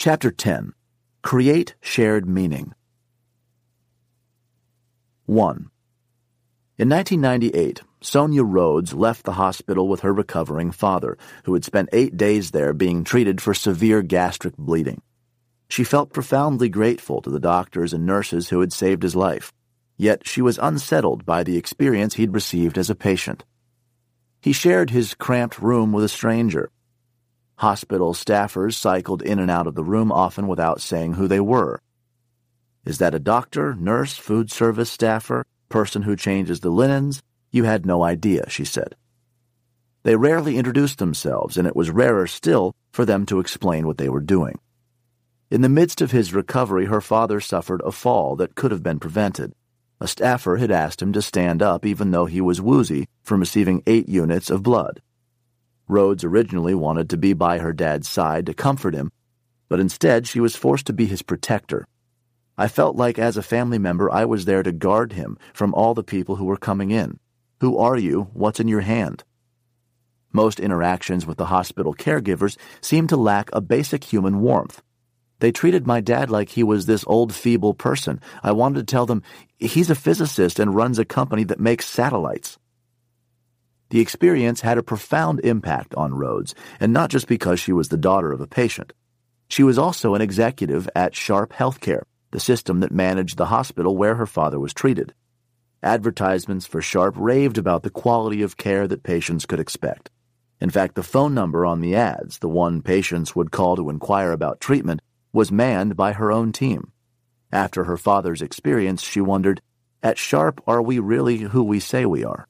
Chapter 10 Create Shared Meaning 1. In 1998, Sonia Rhodes left the hospital with her recovering father, who had spent eight days there being treated for severe gastric bleeding. She felt profoundly grateful to the doctors and nurses who had saved his life, yet she was unsettled by the experience he'd received as a patient. He shared his cramped room with a stranger. Hospital staffers cycled in and out of the room often without saying who they were. Is that a doctor, nurse, food service staffer, person who changes the linens? You had no idea, she said. They rarely introduced themselves, and it was rarer still for them to explain what they were doing. In the midst of his recovery, her father suffered a fall that could have been prevented. A staffer had asked him to stand up even though he was woozy from receiving eight units of blood. Rhodes originally wanted to be by her dad's side to comfort him, but instead she was forced to be his protector. I felt like as a family member I was there to guard him from all the people who were coming in. Who are you? What's in your hand? Most interactions with the hospital caregivers seemed to lack a basic human warmth. They treated my dad like he was this old, feeble person. I wanted to tell them he's a physicist and runs a company that makes satellites. The experience had a profound impact on Rhodes, and not just because she was the daughter of a patient. She was also an executive at Sharp Healthcare, the system that managed the hospital where her father was treated. Advertisements for Sharp raved about the quality of care that patients could expect. In fact, the phone number on the ads, the one patients would call to inquire about treatment, was manned by her own team. After her father's experience, she wondered, At Sharp, are we really who we say we are?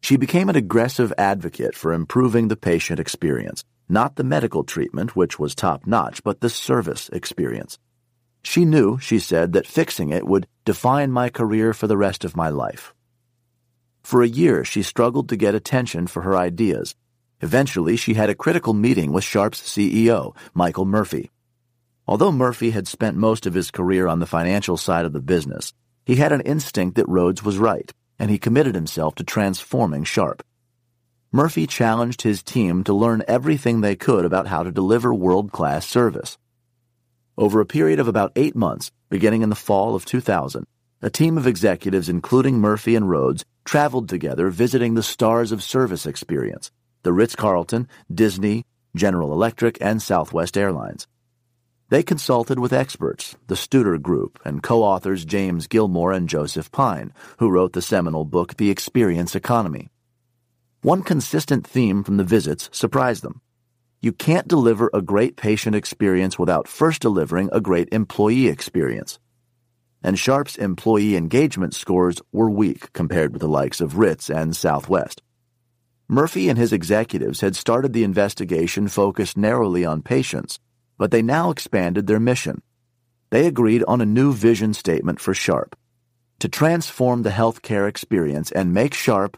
She became an aggressive advocate for improving the patient experience, not the medical treatment, which was top notch, but the service experience. She knew, she said, that fixing it would define my career for the rest of my life. For a year, she struggled to get attention for her ideas. Eventually, she had a critical meeting with Sharp's CEO, Michael Murphy. Although Murphy had spent most of his career on the financial side of the business, he had an instinct that Rhodes was right, and he committed himself to transforming Sharp. Murphy challenged his team to learn everything they could about how to deliver world class service. Over a period of about eight months, beginning in the fall of 2000, a team of executives, including Murphy and Rhodes, traveled together visiting the stars of service experience the Ritz Carlton, Disney, General Electric, and Southwest Airlines. They consulted with experts, the Studer Group, and co authors James Gilmore and Joseph Pine, who wrote the seminal book The Experience Economy. One consistent theme from the visits surprised them. You can't deliver a great patient experience without first delivering a great employee experience. And Sharp's employee engagement scores were weak compared with the likes of Ritz and Southwest. Murphy and his executives had started the investigation focused narrowly on patients, but they now expanded their mission. They agreed on a new vision statement for Sharp to transform the healthcare experience and make Sharp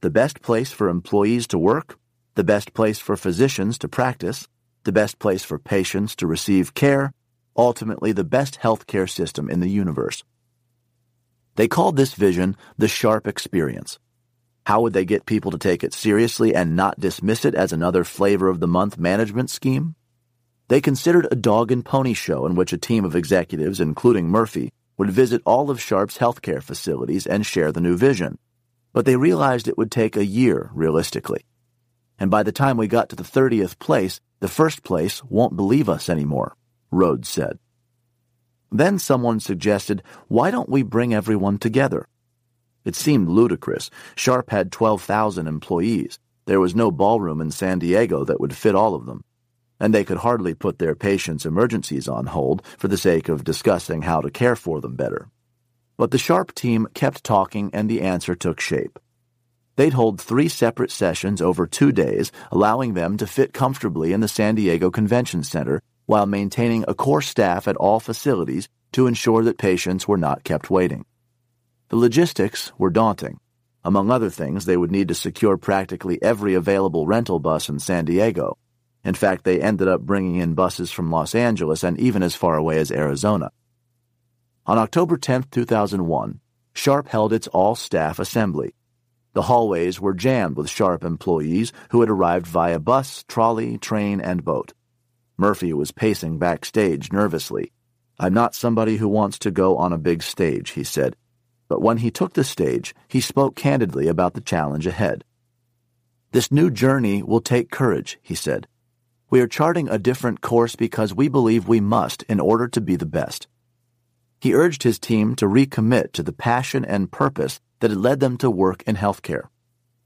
the best place for employees to work the best place for physicians to practice, the best place for patients to receive care, ultimately the best healthcare system in the universe. They called this vision the Sharp Experience. How would they get people to take it seriously and not dismiss it as another flavor of the month management scheme? They considered a dog and pony show in which a team of executives, including Murphy, would visit all of Sharp's healthcare facilities and share the new vision. But they realized it would take a year, realistically and by the time we got to the 30th place, the first place won't believe us anymore, Rhodes said. Then someone suggested, why don't we bring everyone together? It seemed ludicrous. Sharp had 12,000 employees. There was no ballroom in San Diego that would fit all of them. And they could hardly put their patients' emergencies on hold for the sake of discussing how to care for them better. But the Sharp team kept talking and the answer took shape. They'd hold three separate sessions over two days, allowing them to fit comfortably in the San Diego Convention Center while maintaining a core staff at all facilities to ensure that patients were not kept waiting. The logistics were daunting. Among other things, they would need to secure practically every available rental bus in San Diego. In fact, they ended up bringing in buses from Los Angeles and even as far away as Arizona. On October 10, 2001, Sharp held its all staff assembly. The hallways were jammed with Sharp employees who had arrived via bus, trolley, train, and boat. Murphy was pacing backstage nervously. I'm not somebody who wants to go on a big stage, he said. But when he took the stage, he spoke candidly about the challenge ahead. This new journey will take courage, he said. We are charting a different course because we believe we must in order to be the best. He urged his team to recommit to the passion and purpose that had led them to work in healthcare.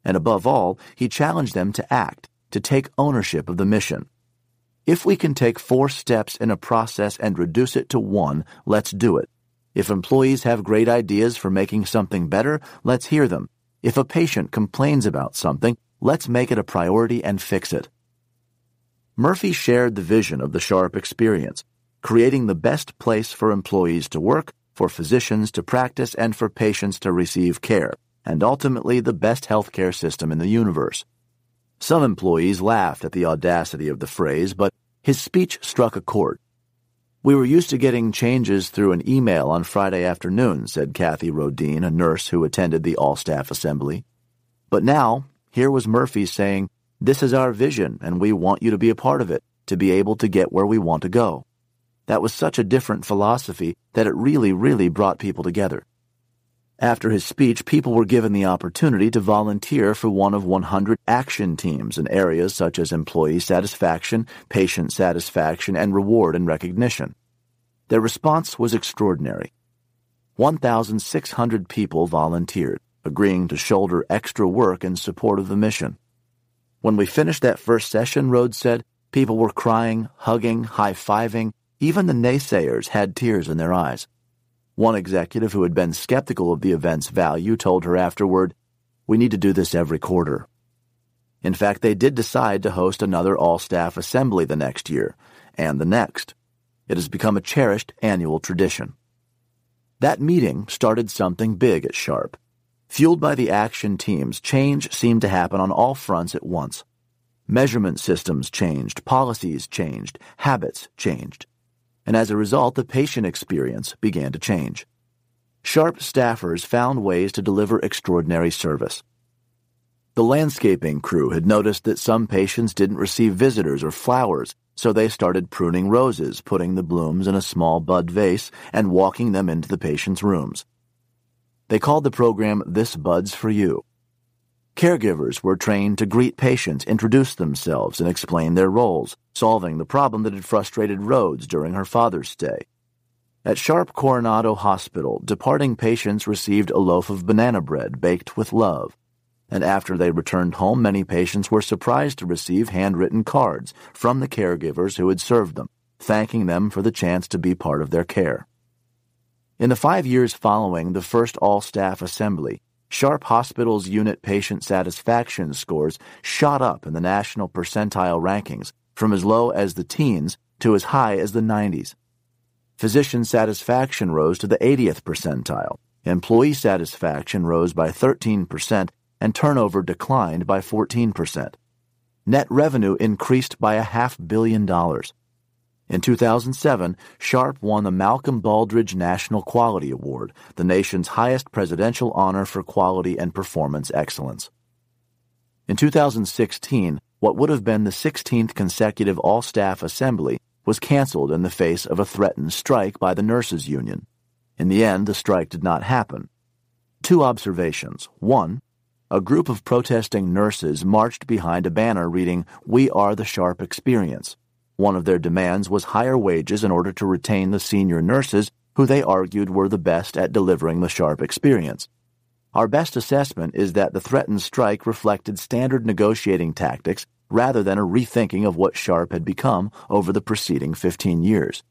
And above all, he challenged them to act, to take ownership of the mission. If we can take four steps in a process and reduce it to one, let's do it. If employees have great ideas for making something better, let's hear them. If a patient complains about something, let's make it a priority and fix it. Murphy shared the vision of the Sharp experience, creating the best place for employees to work, for physicians to practice, and for patients to receive care, and ultimately the best healthcare system in the universe. Some employees laughed at the audacity of the phrase, but his speech struck a chord. We were used to getting changes through an email on Friday afternoon, said Kathy Rodine, a nurse who attended the all staff assembly. But now, here was Murphy saying, This is our vision, and we want you to be a part of it, to be able to get where we want to go. That was such a different philosophy that it really, really brought people together. After his speech, people were given the opportunity to volunteer for one of 100 action teams in areas such as employee satisfaction, patient satisfaction, and reward and recognition. Their response was extraordinary. 1,600 people volunteered, agreeing to shoulder extra work in support of the mission. When we finished that first session, Rhodes said, people were crying, hugging, high fiving. Even the naysayers had tears in their eyes. One executive who had been skeptical of the event's value told her afterward, We need to do this every quarter. In fact, they did decide to host another all staff assembly the next year, and the next. It has become a cherished annual tradition. That meeting started something big at Sharp. Fueled by the action teams, change seemed to happen on all fronts at once. Measurement systems changed, policies changed, habits changed and as a result, the patient experience began to change. Sharp staffers found ways to deliver extraordinary service. The landscaping crew had noticed that some patients didn't receive visitors or flowers, so they started pruning roses, putting the blooms in a small bud vase, and walking them into the patient's rooms. They called the program This Bud's for You. Caregivers were trained to greet patients, introduce themselves, and explain their roles, solving the problem that had frustrated Rhodes during her father's stay. At Sharp Coronado Hospital, departing patients received a loaf of banana bread baked with love. And after they returned home, many patients were surprised to receive handwritten cards from the caregivers who had served them, thanking them for the chance to be part of their care. In the five years following the first all staff assembly, Sharp Hospital's unit patient satisfaction scores shot up in the national percentile rankings from as low as the teens to as high as the 90s. Physician satisfaction rose to the 80th percentile, employee satisfaction rose by 13%, and turnover declined by 14%. Net revenue increased by a half billion dollars. In 2007, Sharp won the Malcolm Baldrige National Quality Award, the nation's highest presidential honor for quality and performance excellence. In 2016, what would have been the 16th consecutive all staff assembly was canceled in the face of a threatened strike by the nurses' union. In the end, the strike did not happen. Two observations. One, a group of protesting nurses marched behind a banner reading, We are the Sharp Experience. One of their demands was higher wages in order to retain the senior nurses who they argued were the best at delivering the sharp experience. Our best assessment is that the threatened strike reflected standard negotiating tactics rather than a rethinking of what Sharp had become over the preceding 15 years.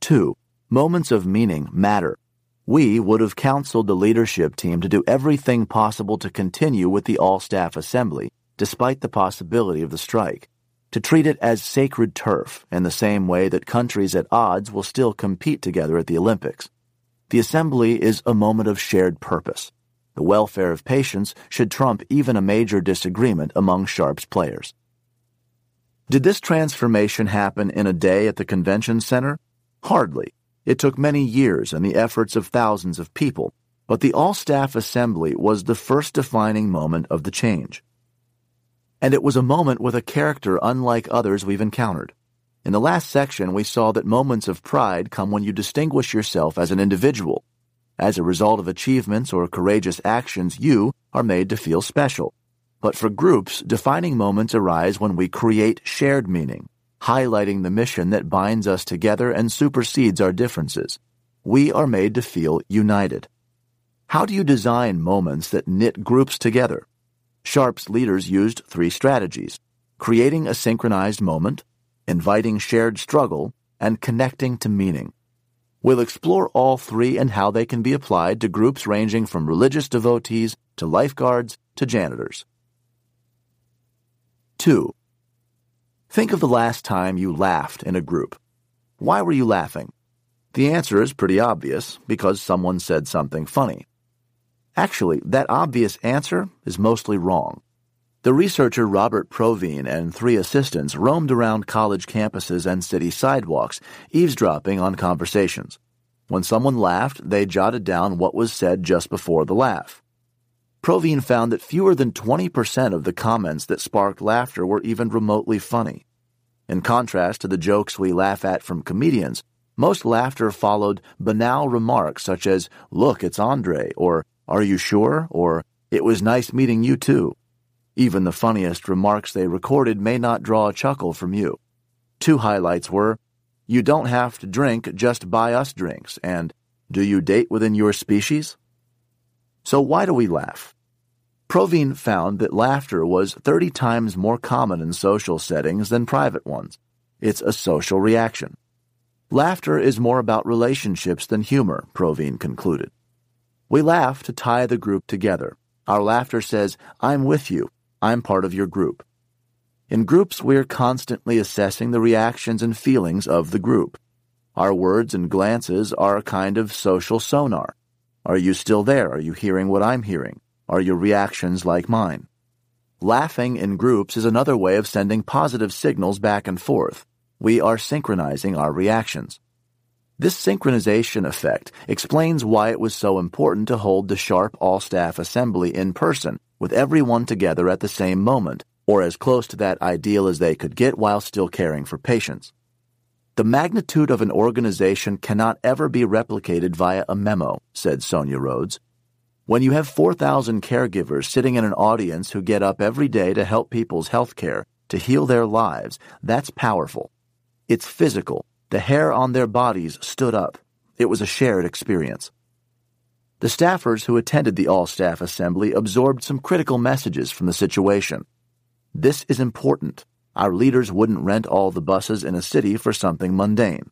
2. Moments of meaning matter. We would have counseled the leadership team to do everything possible to continue with the all staff assembly, despite the possibility of the strike to treat it as sacred turf in the same way that countries at odds will still compete together at the Olympics. The assembly is a moment of shared purpose. The welfare of patients should trump even a major disagreement among Sharp's players. Did this transformation happen in a day at the convention center? Hardly. It took many years and the efforts of thousands of people, but the all staff assembly was the first defining moment of the change and it was a moment with a character unlike others we've encountered. In the last section, we saw that moments of pride come when you distinguish yourself as an individual. As a result of achievements or courageous actions, you are made to feel special. But for groups, defining moments arise when we create shared meaning, highlighting the mission that binds us together and supersedes our differences. We are made to feel united. How do you design moments that knit groups together? Sharp's leaders used three strategies creating a synchronized moment, inviting shared struggle, and connecting to meaning. We'll explore all three and how they can be applied to groups ranging from religious devotees to lifeguards to janitors. 2. Think of the last time you laughed in a group. Why were you laughing? The answer is pretty obvious because someone said something funny. Actually, that obvious answer is mostly wrong. The researcher Robert Provine and three assistants roamed around college campuses and city sidewalks, eavesdropping on conversations. When someone laughed, they jotted down what was said just before the laugh. Provine found that fewer than 20% of the comments that sparked laughter were even remotely funny. In contrast to the jokes we laugh at from comedians, most laughter followed banal remarks such as, Look, it's Andre, or Are you sure? or It was nice meeting you too. Even the funniest remarks they recorded may not draw a chuckle from you. Two highlights were, You don't have to drink, just buy us drinks, and Do you date within your species? So why do we laugh? Provine found that laughter was 30 times more common in social settings than private ones. It's a social reaction. Laughter is more about relationships than humor, Provine concluded. We laugh to tie the group together. Our laughter says, I'm with you. I'm part of your group. In groups, we're constantly assessing the reactions and feelings of the group. Our words and glances are a kind of social sonar. Are you still there? Are you hearing what I'm hearing? Are your reactions like mine? Laughing in groups is another way of sending positive signals back and forth. We are synchronizing our reactions. This synchronization effect explains why it was so important to hold the Sharp All Staff Assembly in person, with everyone together at the same moment, or as close to that ideal as they could get while still caring for patients. The magnitude of an organization cannot ever be replicated via a memo, said Sonia Rhodes. When you have 4,000 caregivers sitting in an audience who get up every day to help people's health care, to heal their lives, that's powerful. It's physical. The hair on their bodies stood up. It was a shared experience. The staffers who attended the all staff assembly absorbed some critical messages from the situation. This is important. Our leaders wouldn't rent all the buses in a city for something mundane.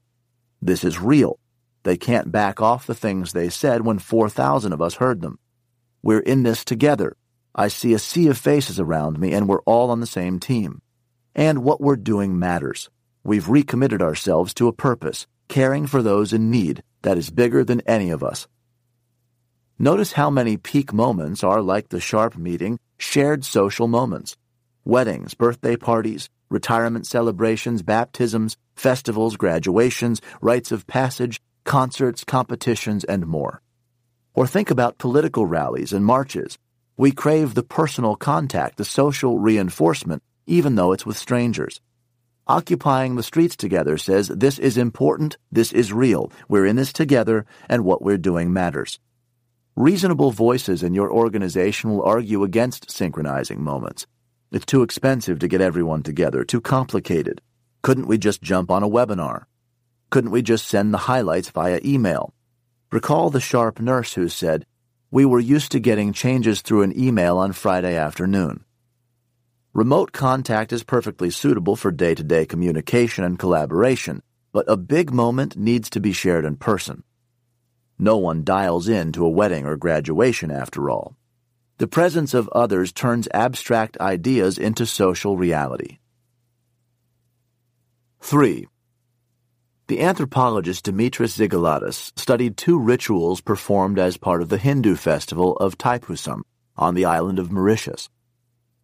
This is real. They can't back off the things they said when 4,000 of us heard them. We're in this together. I see a sea of faces around me, and we're all on the same team. And what we're doing matters. We've recommitted ourselves to a purpose, caring for those in need, that is bigger than any of us. Notice how many peak moments are like the Sharp meeting, shared social moments. Weddings, birthday parties, retirement celebrations, baptisms, festivals, graduations, rites of passage, concerts, competitions, and more. Or think about political rallies and marches. We crave the personal contact, the social reinforcement, even though it's with strangers. Occupying the streets together says this is important, this is real, we're in this together, and what we're doing matters. Reasonable voices in your organization will argue against synchronizing moments. It's too expensive to get everyone together, too complicated. Couldn't we just jump on a webinar? Couldn't we just send the highlights via email? Recall the sharp nurse who said, We were used to getting changes through an email on Friday afternoon. Remote contact is perfectly suitable for day to day communication and collaboration, but a big moment needs to be shared in person. No one dials in to a wedding or graduation, after all. The presence of others turns abstract ideas into social reality. 3. The anthropologist Dimitris Xygalatas studied two rituals performed as part of the Hindu festival of Thaipusam on the island of Mauritius.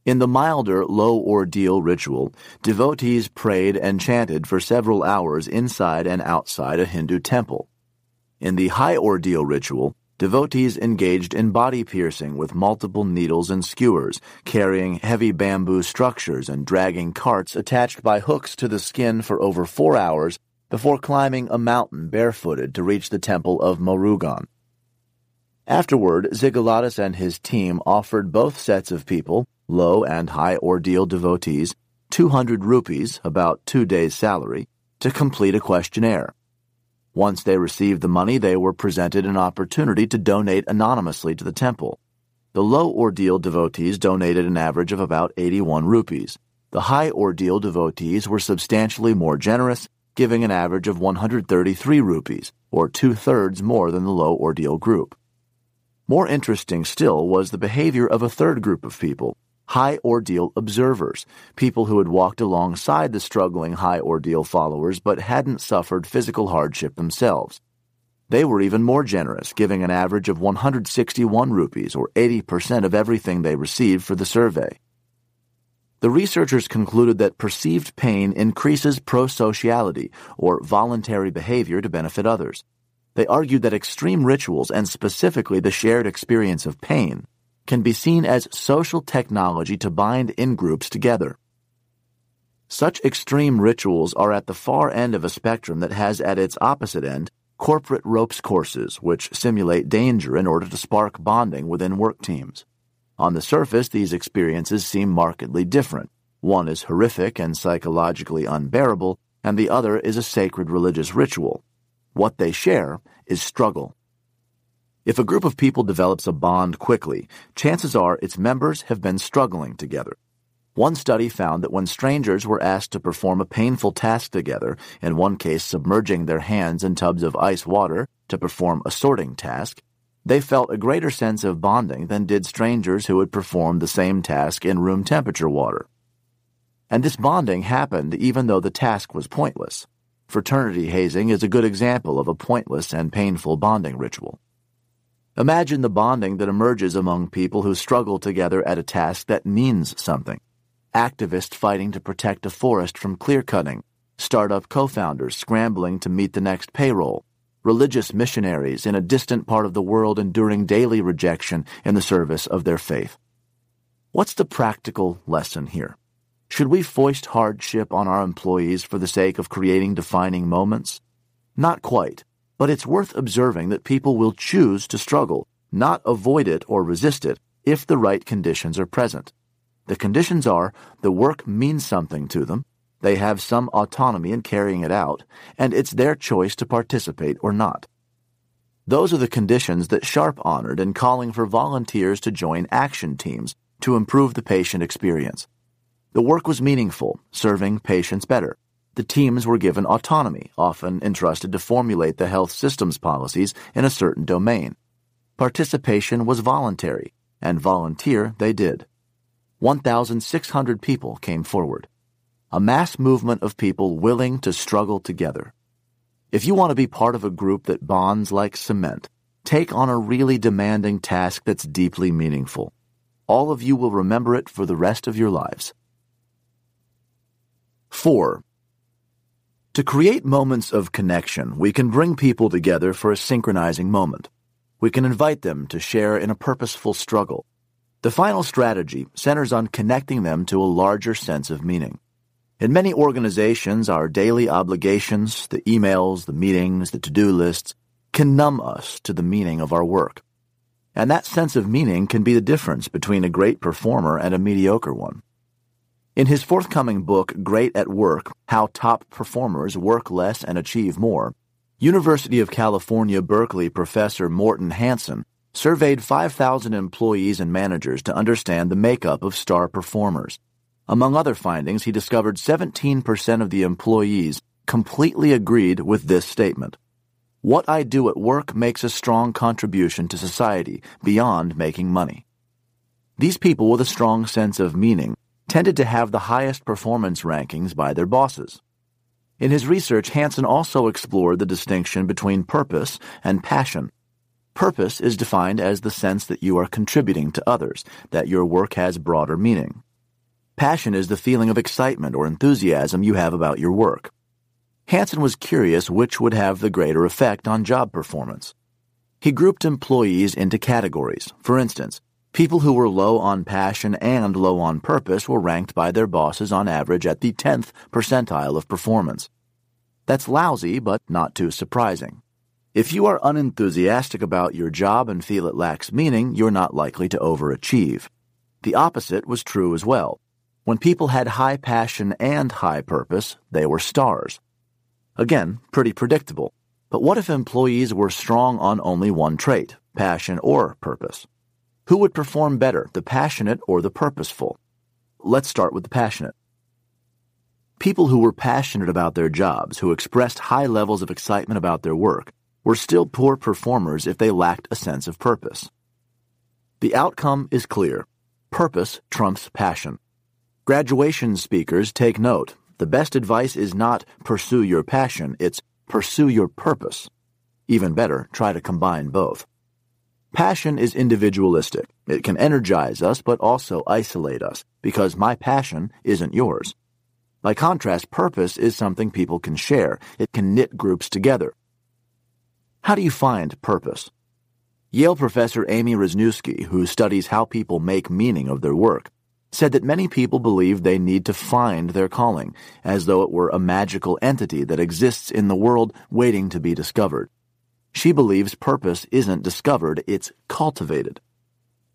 In the milder, low ordeal ritual, devotees prayed and chanted for several hours inside and outside a Hindu temple. In the high ordeal ritual, devotees engaged in body piercing with multiple needles and skewers, carrying heavy bamboo structures and dragging carts attached by hooks to the skin for over four hours before climbing a mountain barefooted to reach the temple of Murugan. Afterward, Xygalatas and his team offered both sets of people, low and high ordeal devotees, 200 rupees, about two days' salary, to complete a questionnaire. Once they received the money, they were presented an opportunity to donate anonymously to the temple. The low ordeal devotees donated an average of about 81 rupees. The high ordeal devotees were substantially more generous, giving an average of 133 rupees, or two thirds more than the low ordeal group. More interesting still was the behavior of a third group of people, high ordeal observers, people who had walked alongside the struggling high ordeal followers but hadn't suffered physical hardship themselves. They were even more generous, giving an average of 161 rupees, or 80% of everything they received for the survey. The researchers concluded that perceived pain increases prosociality, or voluntary behavior to benefit others. They argued that extreme rituals, and specifically the shared experience of pain, can be seen as social technology to bind in groups together. Such extreme rituals are at the far end of a spectrum that has at its opposite end corporate ropes courses, which simulate danger in order to spark bonding within work teams. On the surface, these experiences seem markedly different. One is horrific and psychologically unbearable, and the other is a sacred religious ritual. What they share is struggle. If a group of people develops a bond quickly, chances are its members have been struggling together. One study found that when strangers were asked to perform a painful task together, in one case submerging their hands in tubs of ice water to perform a sorting task, they felt a greater sense of bonding than did strangers who had performed the same task in room temperature water. And this bonding happened even though the task was pointless. Fraternity hazing is a good example of a pointless and painful bonding ritual. Imagine the bonding that emerges among people who struggle together at a task that means something. Activists fighting to protect a forest from clear cutting, startup co founders scrambling to meet the next payroll, religious missionaries in a distant part of the world enduring daily rejection in the service of their faith. What's the practical lesson here? Should we foist hardship on our employees for the sake of creating defining moments? Not quite. But it's worth observing that people will choose to struggle, not avoid it or resist it, if the right conditions are present. The conditions are the work means something to them, they have some autonomy in carrying it out, and it's their choice to participate or not. Those are the conditions that Sharp honored in calling for volunteers to join action teams to improve the patient experience. The work was meaningful, serving patients better. The teams were given autonomy, often entrusted to formulate the health systems policies in a certain domain. Participation was voluntary, and volunteer they did. 1,600 people came forward. A mass movement of people willing to struggle together. If you want to be part of a group that bonds like cement, take on a really demanding task that's deeply meaningful. All of you will remember it for the rest of your lives. 4. To create moments of connection, we can bring people together for a synchronizing moment. We can invite them to share in a purposeful struggle. The final strategy centers on connecting them to a larger sense of meaning. In many organizations, our daily obligations, the emails, the meetings, the to-do lists, can numb us to the meaning of our work. And that sense of meaning can be the difference between a great performer and a mediocre one. In his forthcoming book, Great at Work How Top Performers Work Less and Achieve More, University of California Berkeley professor Morten Hansen surveyed 5,000 employees and managers to understand the makeup of star performers. Among other findings, he discovered 17% of the employees completely agreed with this statement. What I do at work makes a strong contribution to society beyond making money. These people with a strong sense of meaning tended to have the highest performance rankings by their bosses. In his research, Hansen also explored the distinction between purpose and passion. Purpose is defined as the sense that you are contributing to others, that your work has broader meaning. Passion is the feeling of excitement or enthusiasm you have about your work. Hansen was curious which would have the greater effect on job performance. He grouped employees into categories. For instance, people who were low on passion and low on purpose were ranked by their bosses on average at the 10th percentile of performance. That's lousy, but not too surprising. If you are unenthusiastic about your job and feel it lacks meaning, you're not likely to overachieve. The opposite was true as well. When people had high passion and high purpose, they were stars. Again, pretty predictable. But what if employees were strong on only one trait, passion or purpose? Who would perform better, the passionate or the purposeful? Let's start with the passionate. People who were passionate about their jobs, who expressed high levels of excitement about their work, were still poor performers if they lacked a sense of purpose. The outcome is clear. Purpose trumps passion. Graduation speakers take note. The best advice is not pursue your passion, it's pursue your purpose. Even better, try to combine both. Passion is individualistic. It can energize us but also isolate us because my passion isn't yours. By contrast, purpose is something people can share. It can knit groups together. How do you find purpose? Yale professor Amy Wrzesniewski, who studies how people make meaning of their work, said that many people believe they need to find their calling, as though it were a magical entity that exists in the world waiting to be discovered. She believes purpose isn't discovered, it's cultivated.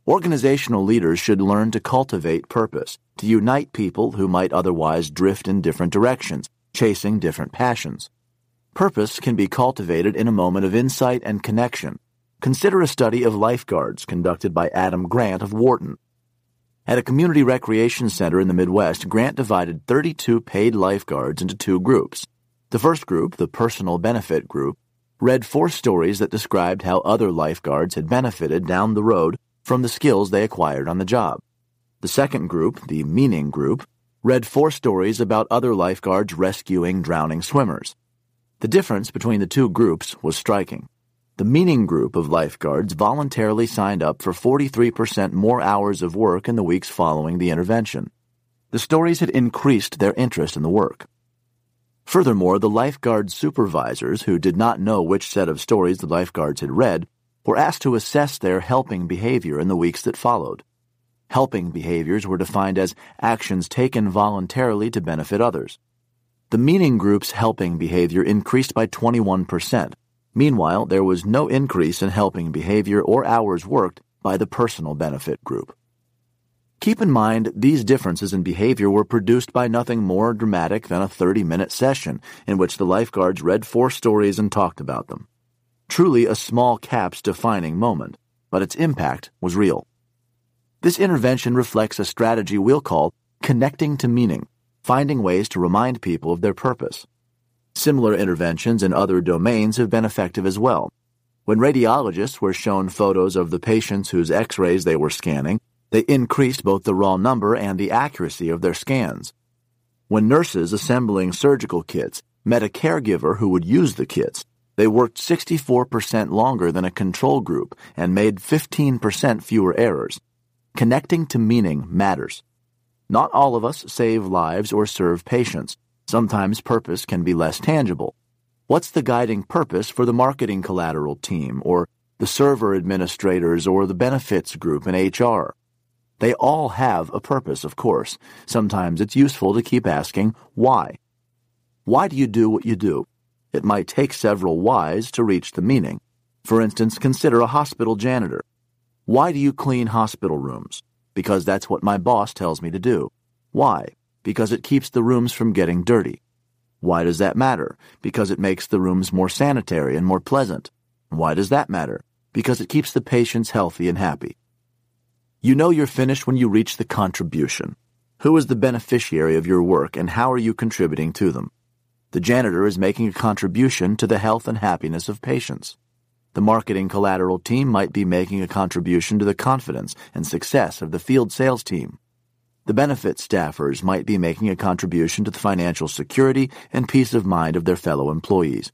Organizational leaders should learn to cultivate purpose, to unite people who might otherwise drift in different directions, chasing different passions. Purpose can be cultivated in a moment of insight and connection. Consider a study of lifeguards conducted by Adam Grant of Wharton. At a community recreation center in the Midwest, Grant divided 32 paid lifeguards into two groups. The first group, the personal benefit group, read four stories that described how other lifeguards had benefited down the road from the skills they acquired on the job. The second group, the meaning group, read four stories about other lifeguards rescuing drowning swimmers. The difference between the two groups was striking. The meaning group of lifeguards voluntarily signed up for 43% more hours of work in the weeks following the intervention. The stories had increased their interest in the work. Furthermore, the lifeguard supervisors, who did not know which set of stories the lifeguards had read, were asked to assess their helping behavior in the weeks that followed. Helping behaviors were defined as actions taken voluntarily to benefit others. The meaning group's helping behavior increased by 21%. Meanwhile, there was no increase in helping behavior or hours worked by the personal benefit group. Keep in mind, these differences in behavior were produced by nothing more dramatic than a 30 minute session in which the lifeguards read four stories and talked about them. Truly a small cap's defining moment, but its impact was real. This intervention reflects a strategy we'll call connecting to meaning finding ways to remind people of their purpose. Similar interventions in other domains have been effective as well. When radiologists were shown photos of the patients whose x rays they were scanning, they increased both the raw number and the accuracy of their scans. When nurses assembling surgical kits met a caregiver who would use the kits, they worked 64% longer than a control group and made 15% fewer errors. Connecting to meaning matters. Not all of us save lives or serve patients. Sometimes purpose can be less tangible. What's the guiding purpose for the marketing collateral team, or the server administrators, or the benefits group in HR? They all have a purpose, of course. Sometimes it's useful to keep asking, why? Why do you do what you do? It might take several whys to reach the meaning. For instance, consider a hospital janitor. Why do you clean hospital rooms? because that's what my boss tells me to do. Why? Because it keeps the rooms from getting dirty. Why does that matter? Because it makes the rooms more sanitary and more pleasant. Why does that matter? Because it keeps the patients healthy and happy. You know you're finished when you reach the contribution. Who is the beneficiary of your work and how are you contributing to them? The janitor is making a contribution to the health and happiness of patients. The marketing collateral team might be making a contribution to the confidence and success of the field sales team. The benefit staffers might be making a contribution to the financial security and peace of mind of their fellow employees.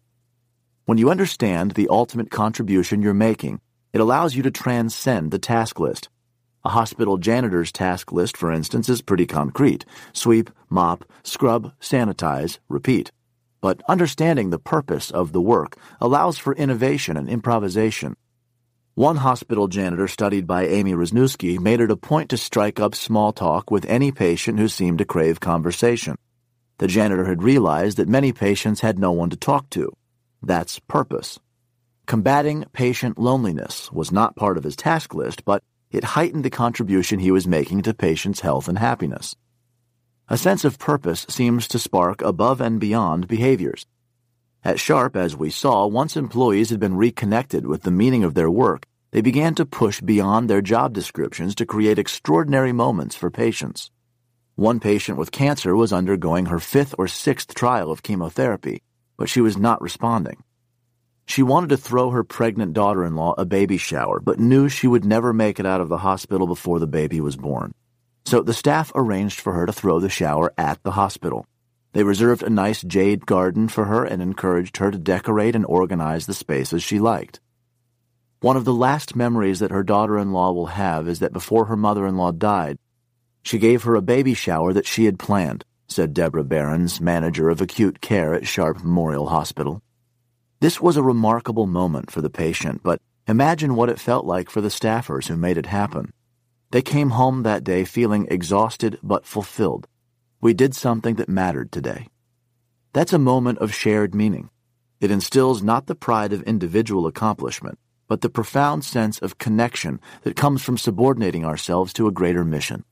When you understand the ultimate contribution you're making, it allows you to transcend the task list. A hospital janitor's task list, for instance, is pretty concrete sweep, mop, scrub, sanitize, repeat but understanding the purpose of the work allows for innovation and improvisation. One hospital janitor studied by Amy Wrzesniewski made it a point to strike up small talk with any patient who seemed to crave conversation. The janitor had realized that many patients had no one to talk to. That's purpose. Combating patient loneliness was not part of his task list, but it heightened the contribution he was making to patients' health and happiness. A sense of purpose seems to spark above and beyond behaviors. At Sharp, as we saw, once employees had been reconnected with the meaning of their work, they began to push beyond their job descriptions to create extraordinary moments for patients. One patient with cancer was undergoing her fifth or sixth trial of chemotherapy, but she was not responding. She wanted to throw her pregnant daughter in law a baby shower, but knew she would never make it out of the hospital before the baby was born. So the staff arranged for her to throw the shower at the hospital. They reserved a nice jade garden for her and encouraged her to decorate and organize the space as she liked. One of the last memories that her daughter in law will have is that before her mother in law died, she gave her a baby shower that she had planned, said Deborah Behrens, manager of acute care at Sharp Memorial Hospital. This was a remarkable moment for the patient, but imagine what it felt like for the staffers who made it happen. They came home that day feeling exhausted but fulfilled. We did something that mattered today. That's a moment of shared meaning. It instills not the pride of individual accomplishment, but the profound sense of connection that comes from subordinating ourselves to a greater mission.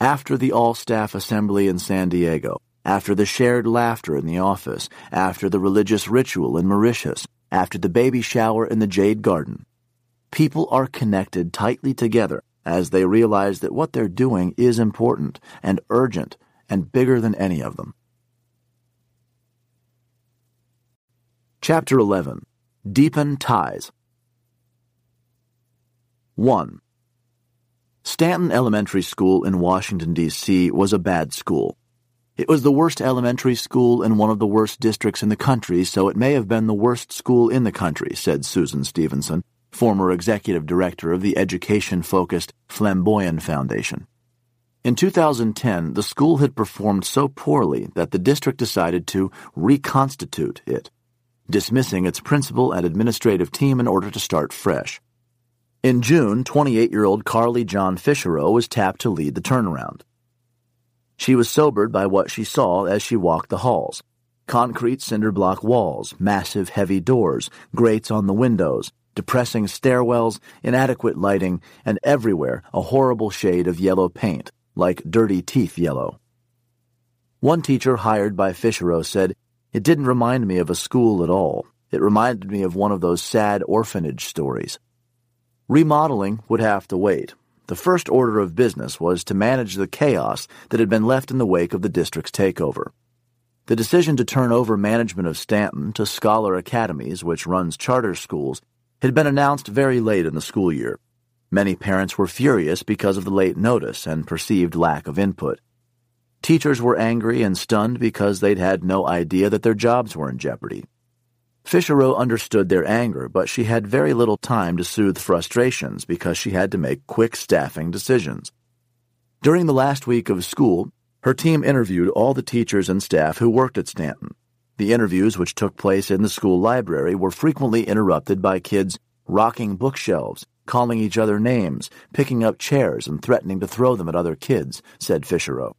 After the all staff assembly in San Diego, after the shared laughter in the office, after the religious ritual in Mauritius, after the baby shower in the Jade Garden, people are connected tightly together as they realize that what they're doing is important and urgent and bigger than any of them. Chapter 11 Deepen Ties 1. Stanton Elementary School in Washington, D.C. was a bad school. It was the worst elementary school in one of the worst districts in the country, so it may have been the worst school in the country, said Susan Stevenson, former executive director of the education focused Flamboyan Foundation. In 2010, the school had performed so poorly that the district decided to reconstitute it, dismissing its principal and administrative team in order to start fresh. In June, 28 year old Carly John Fischerow was tapped to lead the turnaround. She was sobered by what she saw as she walked the halls concrete cinder block walls, massive heavy doors, grates on the windows, depressing stairwells, inadequate lighting, and everywhere a horrible shade of yellow paint like dirty teeth yellow. One teacher hired by Fischerow said, It didn't remind me of a school at all. It reminded me of one of those sad orphanage stories. Remodeling would have to wait. The first order of business was to manage the chaos that had been left in the wake of the district's takeover. The decision to turn over management of Stanton to Scholar Academies, which runs charter schools, had been announced very late in the school year. Many parents were furious because of the late notice and perceived lack of input. Teachers were angry and stunned because they'd had no idea that their jobs were in jeopardy. Fischerow understood their anger, but she had very little time to soothe frustrations because she had to make quick staffing decisions. During the last week of school, her team interviewed all the teachers and staff who worked at Stanton. The interviews, which took place in the school library, were frequently interrupted by kids rocking bookshelves, calling each other names, picking up chairs, and threatening to throw them at other kids, said Fischerow.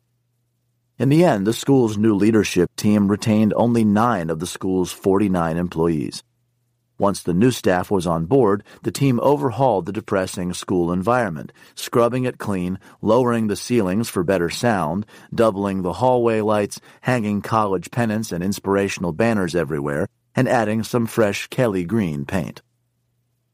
In the end, the school's new leadership team retained only nine of the school's 49 employees. Once the new staff was on board, the team overhauled the depressing school environment, scrubbing it clean, lowering the ceilings for better sound, doubling the hallway lights, hanging college pennants and inspirational banners everywhere, and adding some fresh Kelly green paint.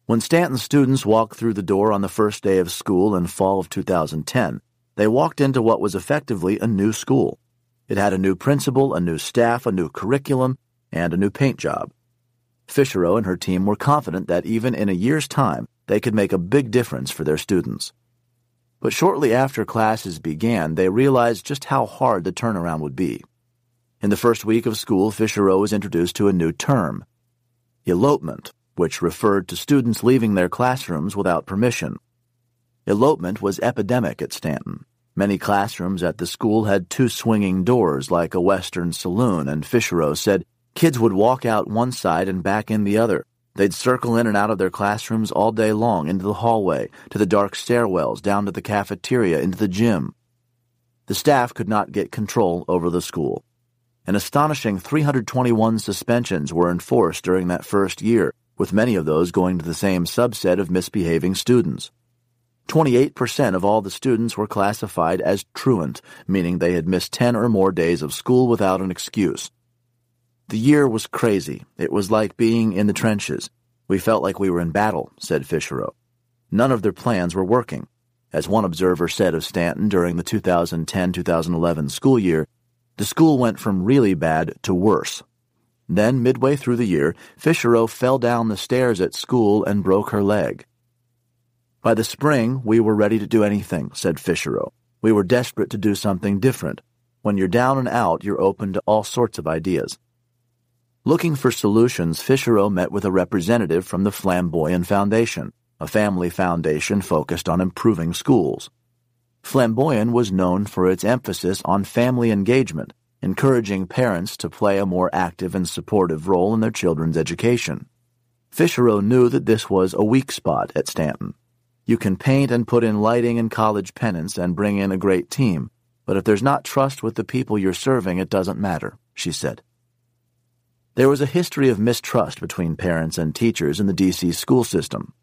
When Stanton students walked through the door on the first day of school in fall of 2010, they walked into what was effectively a new school. It had a new principal, a new staff, a new curriculum, and a new paint job. Fischerow and her team were confident that even in a year's time, they could make a big difference for their students. But shortly after classes began, they realized just how hard the turnaround would be. In the first week of school, Fischerow was introduced to a new term elopement which referred to students leaving their classrooms without permission. Elopement was epidemic at Stanton. Many classrooms at the school had two swinging doors like a Western saloon, and Fischerow said kids would walk out one side and back in the other, They'd circle in and out of their classrooms all day long, into the hallway, to the dark stairwells, down to the cafeteria, into the gym. The staff could not get control over the school. An astonishing 321 suspensions were enforced during that first year, with many of those going to the same subset of misbehaving students. 28% of all the students were classified as truant, meaning they had missed 10 or more days of school without an excuse. The year was crazy. It was like being in the trenches. We felt like we were in battle, said Fisherow. None of their plans were working. As one observer said of Stanton during the 2010 2011 school year, the school went from really bad to worse. Then, midway through the year, Fisherow fell down the stairs at school and broke her leg. By the spring, we were ready to do anything, said Fisherow. We were desperate to do something different. When you're down and out, you're open to all sorts of ideas. Looking for solutions, Fisherow met with a representative from the Flamboyan Foundation, a family foundation focused on improving schools. Flamboyan was known for its emphasis on family engagement, encouraging parents to play a more active and supportive role in their children's education. Fisherow knew that this was a weak spot at Stanton. You can paint and put in lighting and college pennants and bring in a great team, but if there's not trust with the people you're serving, it doesn't matter, she said. There was a history of mistrust between parents and teachers in the D.C. school system.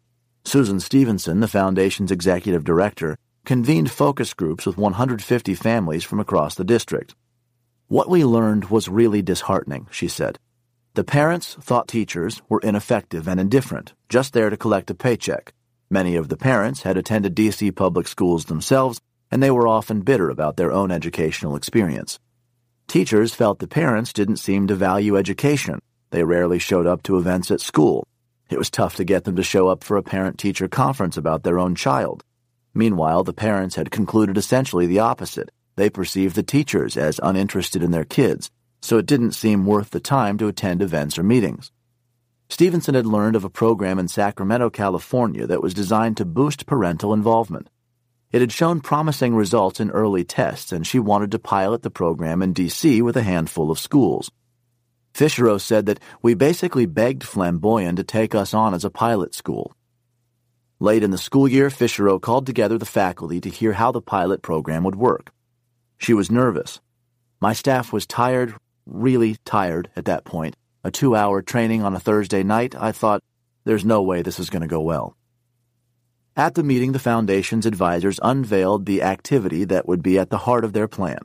Susan Stevenson, the Foundation's executive director, convened focus groups with 150 families from across the district. What we learned was really disheartening, she said. The parents thought teachers were ineffective and indifferent, just there to collect a paycheck. Many of the parents had attended D.C. public schools themselves, and they were often bitter about their own educational experience. Teachers felt the parents didn't seem to value education. They rarely showed up to events at school. It was tough to get them to show up for a parent teacher conference about their own child. Meanwhile, the parents had concluded essentially the opposite. They perceived the teachers as uninterested in their kids, so it didn't seem worth the time to attend events or meetings. Stevenson had learned of a program in Sacramento, California that was designed to boost parental involvement. It had shown promising results in early tests, and she wanted to pilot the program in D.C. with a handful of schools. Fisherow said that we basically begged Flamboyan to take us on as a pilot school. Late in the school year, Fisherow called together the faculty to hear how the pilot program would work. She was nervous. My staff was tired, really tired at that point. A two hour training on a Thursday night, I thought, there's no way this is going to go well. At the meeting, the Foundation's advisors unveiled the activity that would be at the heart of their plan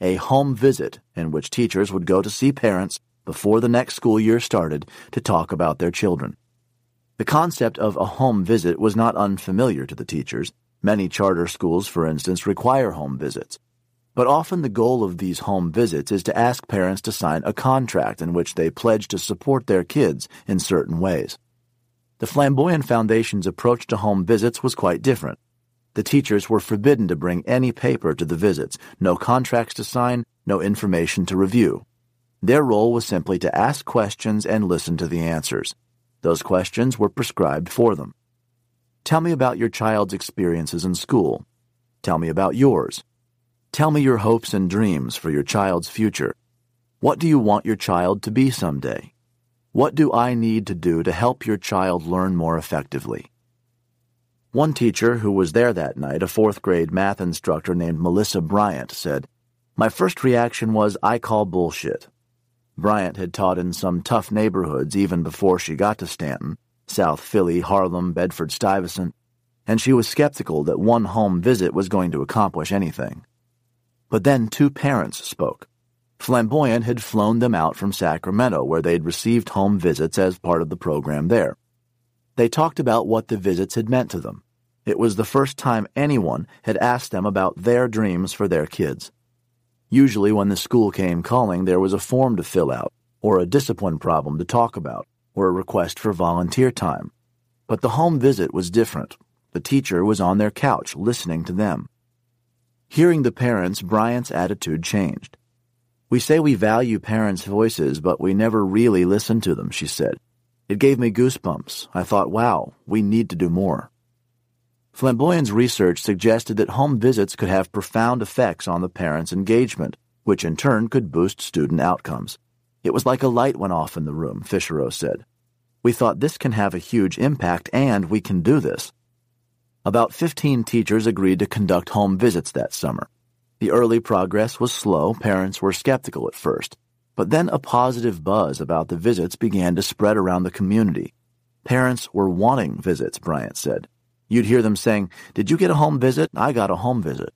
a home visit in which teachers would go to see parents before the next school year started to talk about their children. The concept of a home visit was not unfamiliar to the teachers. Many charter schools, for instance, require home visits. But often the goal of these home visits is to ask parents to sign a contract in which they pledge to support their kids in certain ways. The Flamboyan Foundation's approach to home visits was quite different. The teachers were forbidden to bring any paper to the visits, no contracts to sign, no information to review. Their role was simply to ask questions and listen to the answers. Those questions were prescribed for them. Tell me about your child's experiences in school. Tell me about yours. Tell me your hopes and dreams for your child's future. What do you want your child to be someday? What do I need to do to help your child learn more effectively? One teacher who was there that night, a fourth grade math instructor named Melissa Bryant, said, My first reaction was, I call bullshit. Bryant had taught in some tough neighborhoods even before she got to Stanton South Philly, Harlem, Bedford Stuyvesant and she was skeptical that one home visit was going to accomplish anything. But then two parents spoke. Flamboyan had flown them out from Sacramento, where they'd received home visits as part of the program there. They talked about what the visits had meant to them. It was the first time anyone had asked them about their dreams for their kids. Usually, when the school came calling, there was a form to fill out, or a discipline problem to talk about, or a request for volunteer time. But the home visit was different. The teacher was on their couch listening to them. Hearing the parents, Bryant's attitude changed. We say we value parents' voices, but we never really listen to them, she said. It gave me goosebumps. I thought, wow, we need to do more. Flamboyan's research suggested that home visits could have profound effects on the parents' engagement, which in turn could boost student outcomes. It was like a light went off in the room, Fisherow said. We thought this can have a huge impact and we can do this. About 15 teachers agreed to conduct home visits that summer. The early progress was slow, parents were skeptical at first, but then a positive buzz about the visits began to spread around the community. Parents were wanting visits, Bryant said. You'd hear them saying, Did you get a home visit? I got a home visit.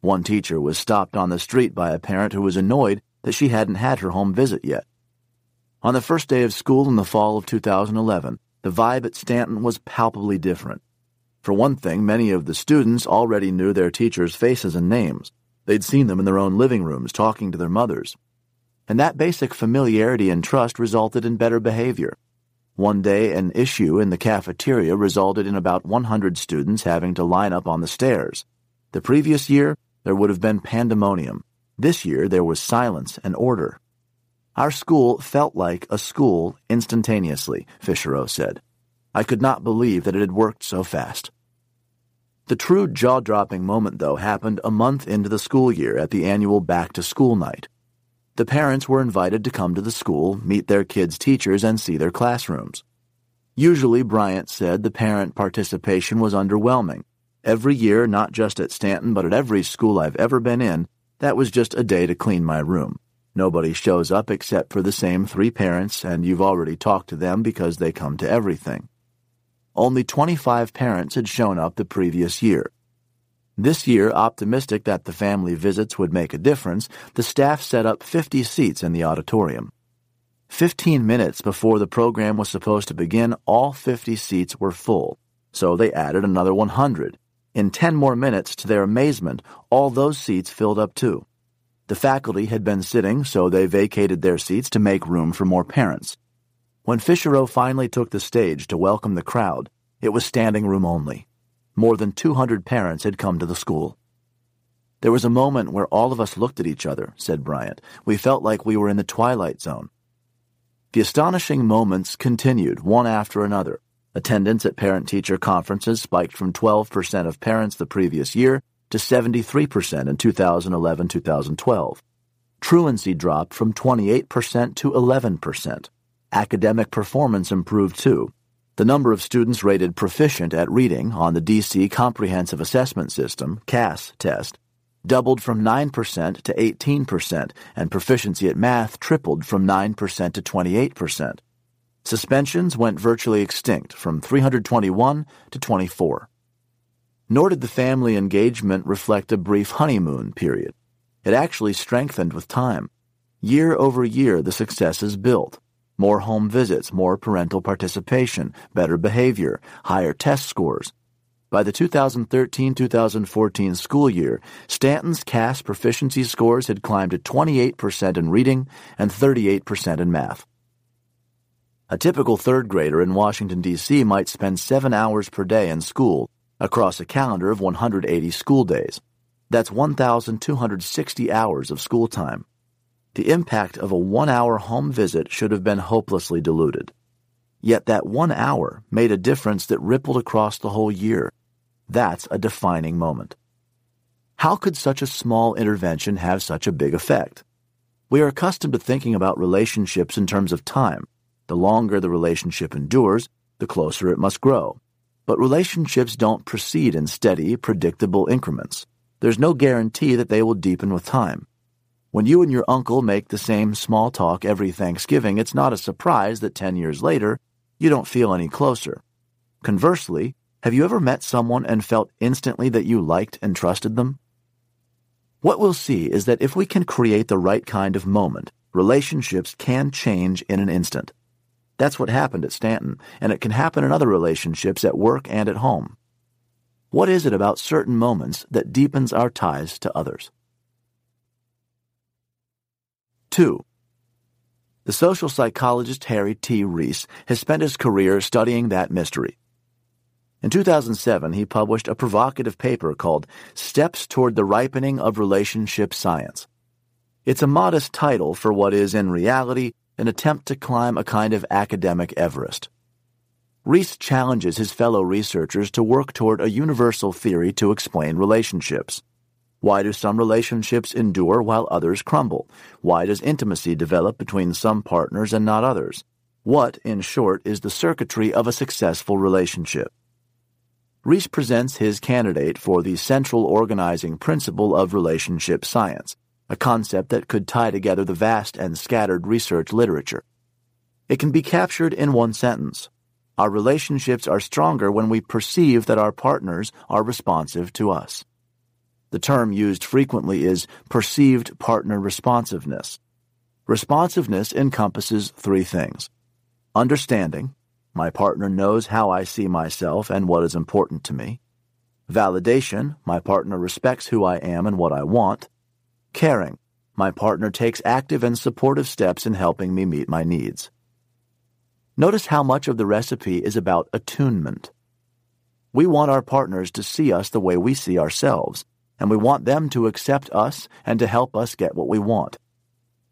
One teacher was stopped on the street by a parent who was annoyed that she hadn't had her home visit yet. On the first day of school in the fall of 2011, the vibe at Stanton was palpably different. For one thing, many of the students already knew their teachers' faces and names. They'd seen them in their own living rooms talking to their mothers. And that basic familiarity and trust resulted in better behavior. One day, an issue in the cafeteria resulted in about 100 students having to line up on the stairs. The previous year, there would have been pandemonium. This year, there was silence and order. Our school felt like a school instantaneously, Fisherow said. I could not believe that it had worked so fast. The true jaw dropping moment, though, happened a month into the school year at the annual back to school night. The parents were invited to come to the school, meet their kids' teachers, and see their classrooms. Usually, Bryant said the parent participation was underwhelming. Every year, not just at Stanton, but at every school I've ever been in, that was just a day to clean my room. Nobody shows up except for the same three parents, and you've already talked to them because they come to everything. Only 25 parents had shown up the previous year. This year, optimistic that the family visits would make a difference, the staff set up 50 seats in the auditorium. Fifteen minutes before the program was supposed to begin, all 50 seats were full, so they added another 100. In 10 more minutes, to their amazement, all those seats filled up too. The faculty had been sitting, so they vacated their seats to make room for more parents. When Fisherow finally took the stage to welcome the crowd, it was standing room only. More than 200 parents had come to the school. There was a moment where all of us looked at each other, said Bryant. We felt like we were in the twilight zone. The astonishing moments continued, one after another. Attendance at parent teacher conferences spiked from 12% of parents the previous year to 73% in 2011 2012. Truancy dropped from 28% to 11%. Academic performance improved too. The number of students rated proficient at reading on the DC Comprehensive Assessment System CAS test doubled from 9% to 18%, and proficiency at math tripled from 9% to 28%. Suspensions went virtually extinct from 321 to 24 nor did the family engagement reflect a brief honeymoon period. It actually strengthened with time. Year over year, the successes built. More home visits, more parental participation, better behavior, higher test scores. By the 2013 2014 school year, Stanton's CAS proficiency scores had climbed to 28% in reading and 38% in math. A typical third grader in Washington, D.C. might spend seven hours per day in school across a calendar of 180 school days. That's 1,260 hours of school time. The impact of a one hour home visit should have been hopelessly diluted. Yet that one hour made a difference that rippled across the whole year. That's a defining moment. How could such a small intervention have such a big effect? We are accustomed to thinking about relationships in terms of time. The longer the relationship endures, the closer it must grow. But relationships don't proceed in steady, predictable increments. There's no guarantee that they will deepen with time. When you and your uncle make the same small talk every Thanksgiving, it's not a surprise that 10 years later, you don't feel any closer. Conversely, have you ever met someone and felt instantly that you liked and trusted them? What we'll see is that if we can create the right kind of moment, relationships can change in an instant. That's what happened at Stanton, and it can happen in other relationships at work and at home. What is it about certain moments that deepens our ties to others? 2. The social psychologist Harry T. Reis has spent his career studying that mystery. In 2007, he published a provocative paper called Steps Toward the Ripening of Relationship Science. It's a modest title for what is, in reality, an attempt to climb a kind of academic Everest. Reis challenges his fellow researchers to work toward a universal theory to explain relationships. Why do some relationships endure while others crumble? Why does intimacy develop between some partners and not others? What, in short, is the circuitry of a successful relationship? Reis presents his candidate for the central organizing principle of relationship science, a concept that could tie together the vast and scattered research literature. It can be captured in one sentence. Our relationships are stronger when we perceive that our partners are responsive to us. The term used frequently is perceived partner responsiveness. Responsiveness encompasses three things understanding, my partner knows how I see myself and what is important to me. Validation, my partner respects who I am and what I want. Caring, my partner takes active and supportive steps in helping me meet my needs. Notice how much of the recipe is about attunement. We want our partners to see us the way we see ourselves, and we want them to accept us and to help us get what we want.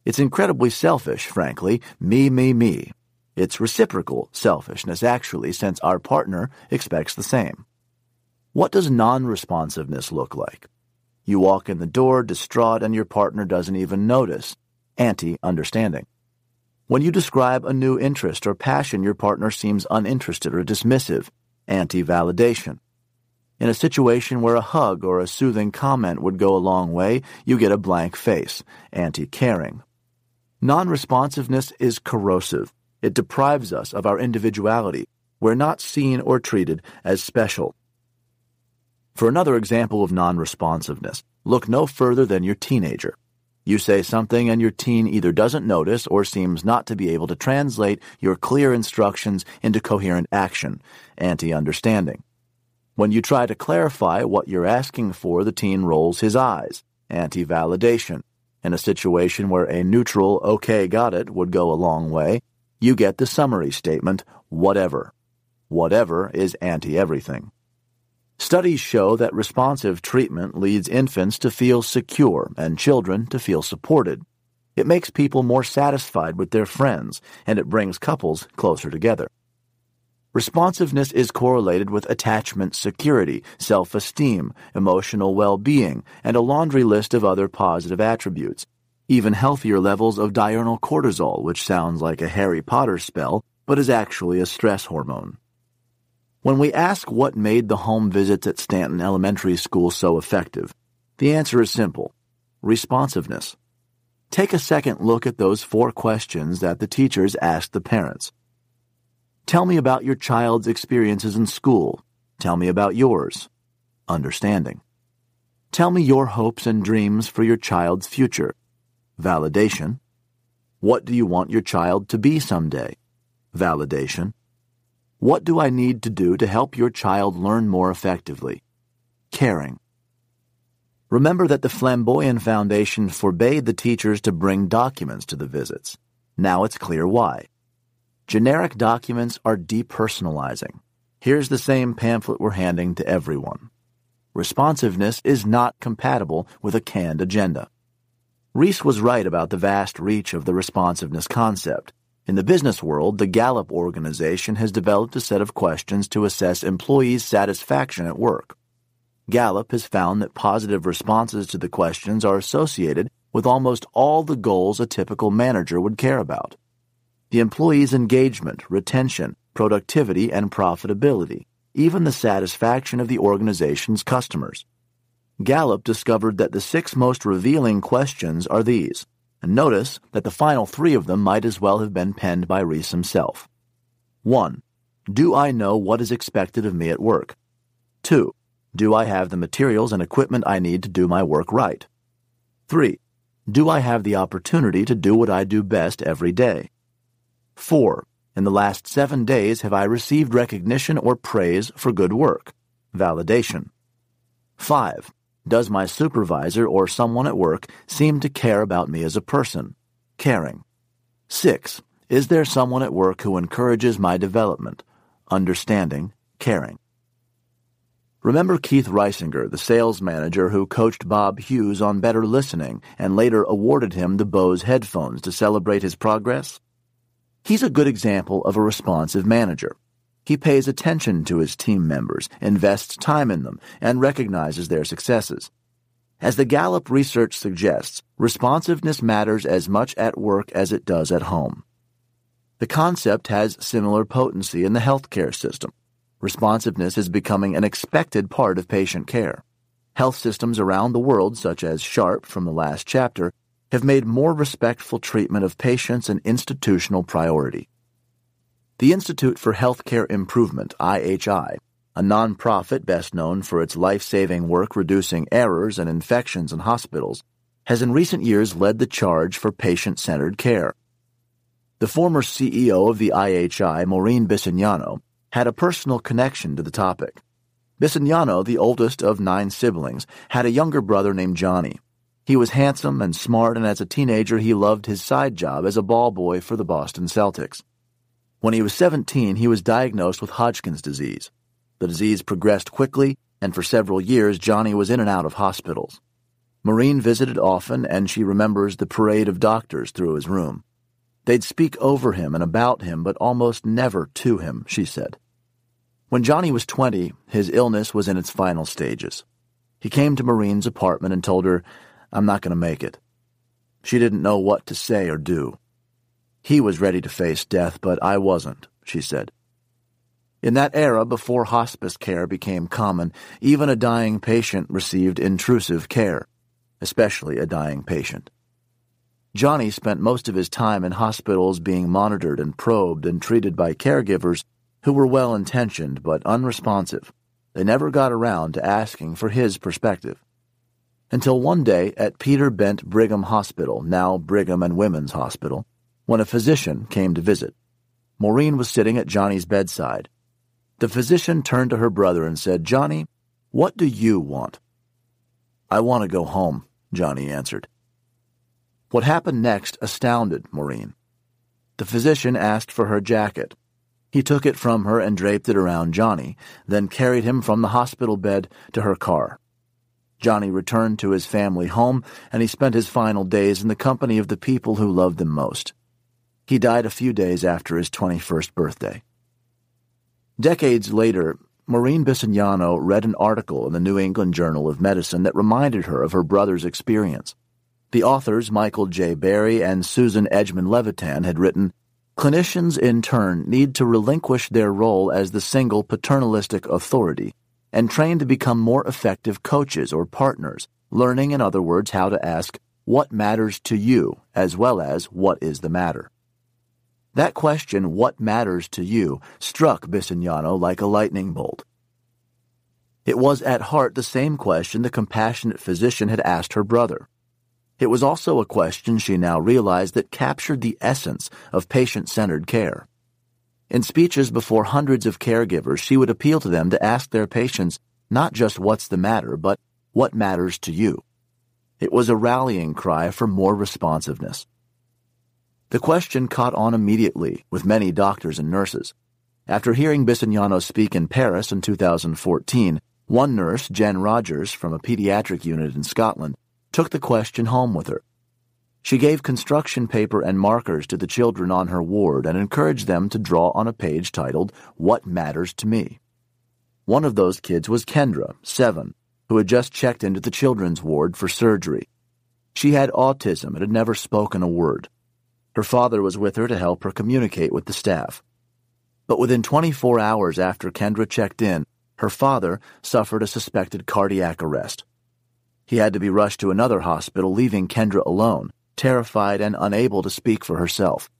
It's incredibly selfish, frankly, me, me, me. It's reciprocal selfishness, actually, since our partner expects the same. What does non responsiveness look like? You walk in the door distraught and your partner doesn't even notice. Anti understanding. When you describe a new interest or passion, your partner seems uninterested or dismissive, anti validation. In a situation where a hug or a soothing comment would go a long way, you get a blank face, anti caring. Non responsiveness is corrosive. It deprives us of our individuality. We're not seen or treated as special. For another example of non responsiveness, look no further than your teenager. You say something and your teen either doesn't notice or seems not to be able to translate your clear instructions into coherent action, anti understanding. When you try to clarify what you're asking for, the teen rolls his eyes, anti validation. In a situation where a neutral, okay, got it would go a long way, you get the summary statement, whatever. Whatever is anti everything. Studies show that responsive treatment leads infants to feel secure and children to feel supported. It makes people more satisfied with their friends, and it brings couples closer together. Responsiveness is correlated with attachment security, self esteem, emotional well being, and a laundry list of other positive attributes. Even healthier levels of diurnal cortisol, which sounds like a Harry Potter spell, but is actually a stress hormone. When we ask what made the home visits at Stanton Elementary School so effective, the answer is simple responsiveness. Take a second look at those four questions that the teachers asked the parents. Tell me about your child's experiences in school. Tell me about yours. Understanding. Tell me your hopes and dreams for your child's future. Validation. What do you want your child to be someday? Validation. What do I need to do to help your child learn more effectively? Caring. Remember that the Flamboyan Foundation forbade the teachers to bring documents to the visits. Now it's clear why. Generic documents are depersonalizing. Here's the same pamphlet we're handing to everyone. Responsiveness is not compatible with a canned agenda. Reis was right about the vast reach of the responsiveness concept. In the business world, the Gallup organization has developed a set of questions to assess employees' satisfaction at work. Gallup has found that positive responses to the questions are associated with almost all the goals a typical manager would care about. The employee's engagement, retention, productivity, and profitability, even the satisfaction of the organization's customers. Gallup discovered that the six most revealing questions are these and notice that the final three of them might as well have been penned by Reis himself. 1. Do I know what is expected of me at work? 2. Do I have the materials and equipment I need to do my work right? 3. Do I have the opportunity to do what I do best every day? 4. In the last seven days, have I received recognition or praise for good work? Validation. 5. Does my supervisor or someone at work seem to care about me as a person? Caring. 6. Is there someone at work who encourages my development? Understanding, caring. Remember Keith Reisinger, the sales manager who coached Bob Hughes on better listening and later awarded him the Bose headphones to celebrate his progress? He's a good example of a responsive manager. He pays attention to his team members, invests time in them, and recognizes their successes. As the Gallup research suggests, responsiveness matters as much at work as it does at home. The concept has similar potency in the healthcare system. Responsiveness is becoming an expected part of patient care. Health systems around the world, such as Sharp from the last chapter, have made more respectful treatment of patients an institutional priority. The Institute for Healthcare Improvement, IHI, a nonprofit best known for its life saving work reducing errors and infections in hospitals, has in recent years led the charge for patient centered care. The former CEO of the IHI, Maureen Bisignano, had a personal connection to the topic. Bisignano, the oldest of nine siblings, had a younger brother named Johnny. He was handsome and smart, and as a teenager, he loved his side job as a ball boy for the Boston Celtics. When he was 17, he was diagnosed with Hodgkin's disease. The disease progressed quickly, and for several years, Johnny was in and out of hospitals. Maureen visited often, and she remembers the parade of doctors through his room. They'd speak over him and about him, but almost never to him, she said. When Johnny was 20, his illness was in its final stages. He came to Maureen's apartment and told her, I'm not going to make it. She didn't know what to say or do. He was ready to face death, but I wasn't, she said. In that era, before hospice care became common, even a dying patient received intrusive care, especially a dying patient. Johnny spent most of his time in hospitals being monitored and probed and treated by caregivers who were well intentioned but unresponsive. They never got around to asking for his perspective. Until one day at Peter Bent Brigham Hospital, now Brigham and Women's Hospital, when a physician came to visit. Maureen was sitting at Johnny's bedside. The physician turned to her brother and said, Johnny, what do you want? I want to go home, Johnny answered. What happened next astounded Maureen. The physician asked for her jacket. He took it from her and draped it around Johnny, then carried him from the hospital bed to her car. Johnny returned to his family home, and he spent his final days in the company of the people who loved him most. He died a few days after his 21st birthday. Decades later, Maureen Bisignano read an article in the New England Journal of Medicine that reminded her of her brother's experience. The authors, Michael J. Barry and Susan Edgman Levitan, had written Clinicians, in turn, need to relinquish their role as the single paternalistic authority and train to become more effective coaches or partners, learning, in other words, how to ask, What matters to you, as well as, What is the matter? That question, What matters to you, struck Bisignano like a lightning bolt. It was at heart the same question the compassionate physician had asked her brother. It was also a question she now realized that captured the essence of patient centered care. In speeches before hundreds of caregivers, she would appeal to them to ask their patients not just what's the matter, but what matters to you. It was a rallying cry for more responsiveness. The question caught on immediately with many doctors and nurses. After hearing Bisignano speak in Paris in 2014, one nurse, Jen Rogers, from a pediatric unit in Scotland, took the question home with her. She gave construction paper and markers to the children on her ward and encouraged them to draw on a page titled, What Matters to Me. One of those kids was Kendra, seven, who had just checked into the children's ward for surgery. She had autism and had never spoken a word. Her father was with her to help her communicate with the staff. But within 24 hours after Kendra checked in, her father suffered a suspected cardiac arrest. He had to be rushed to another hospital, leaving Kendra alone, terrified and unable to speak for herself.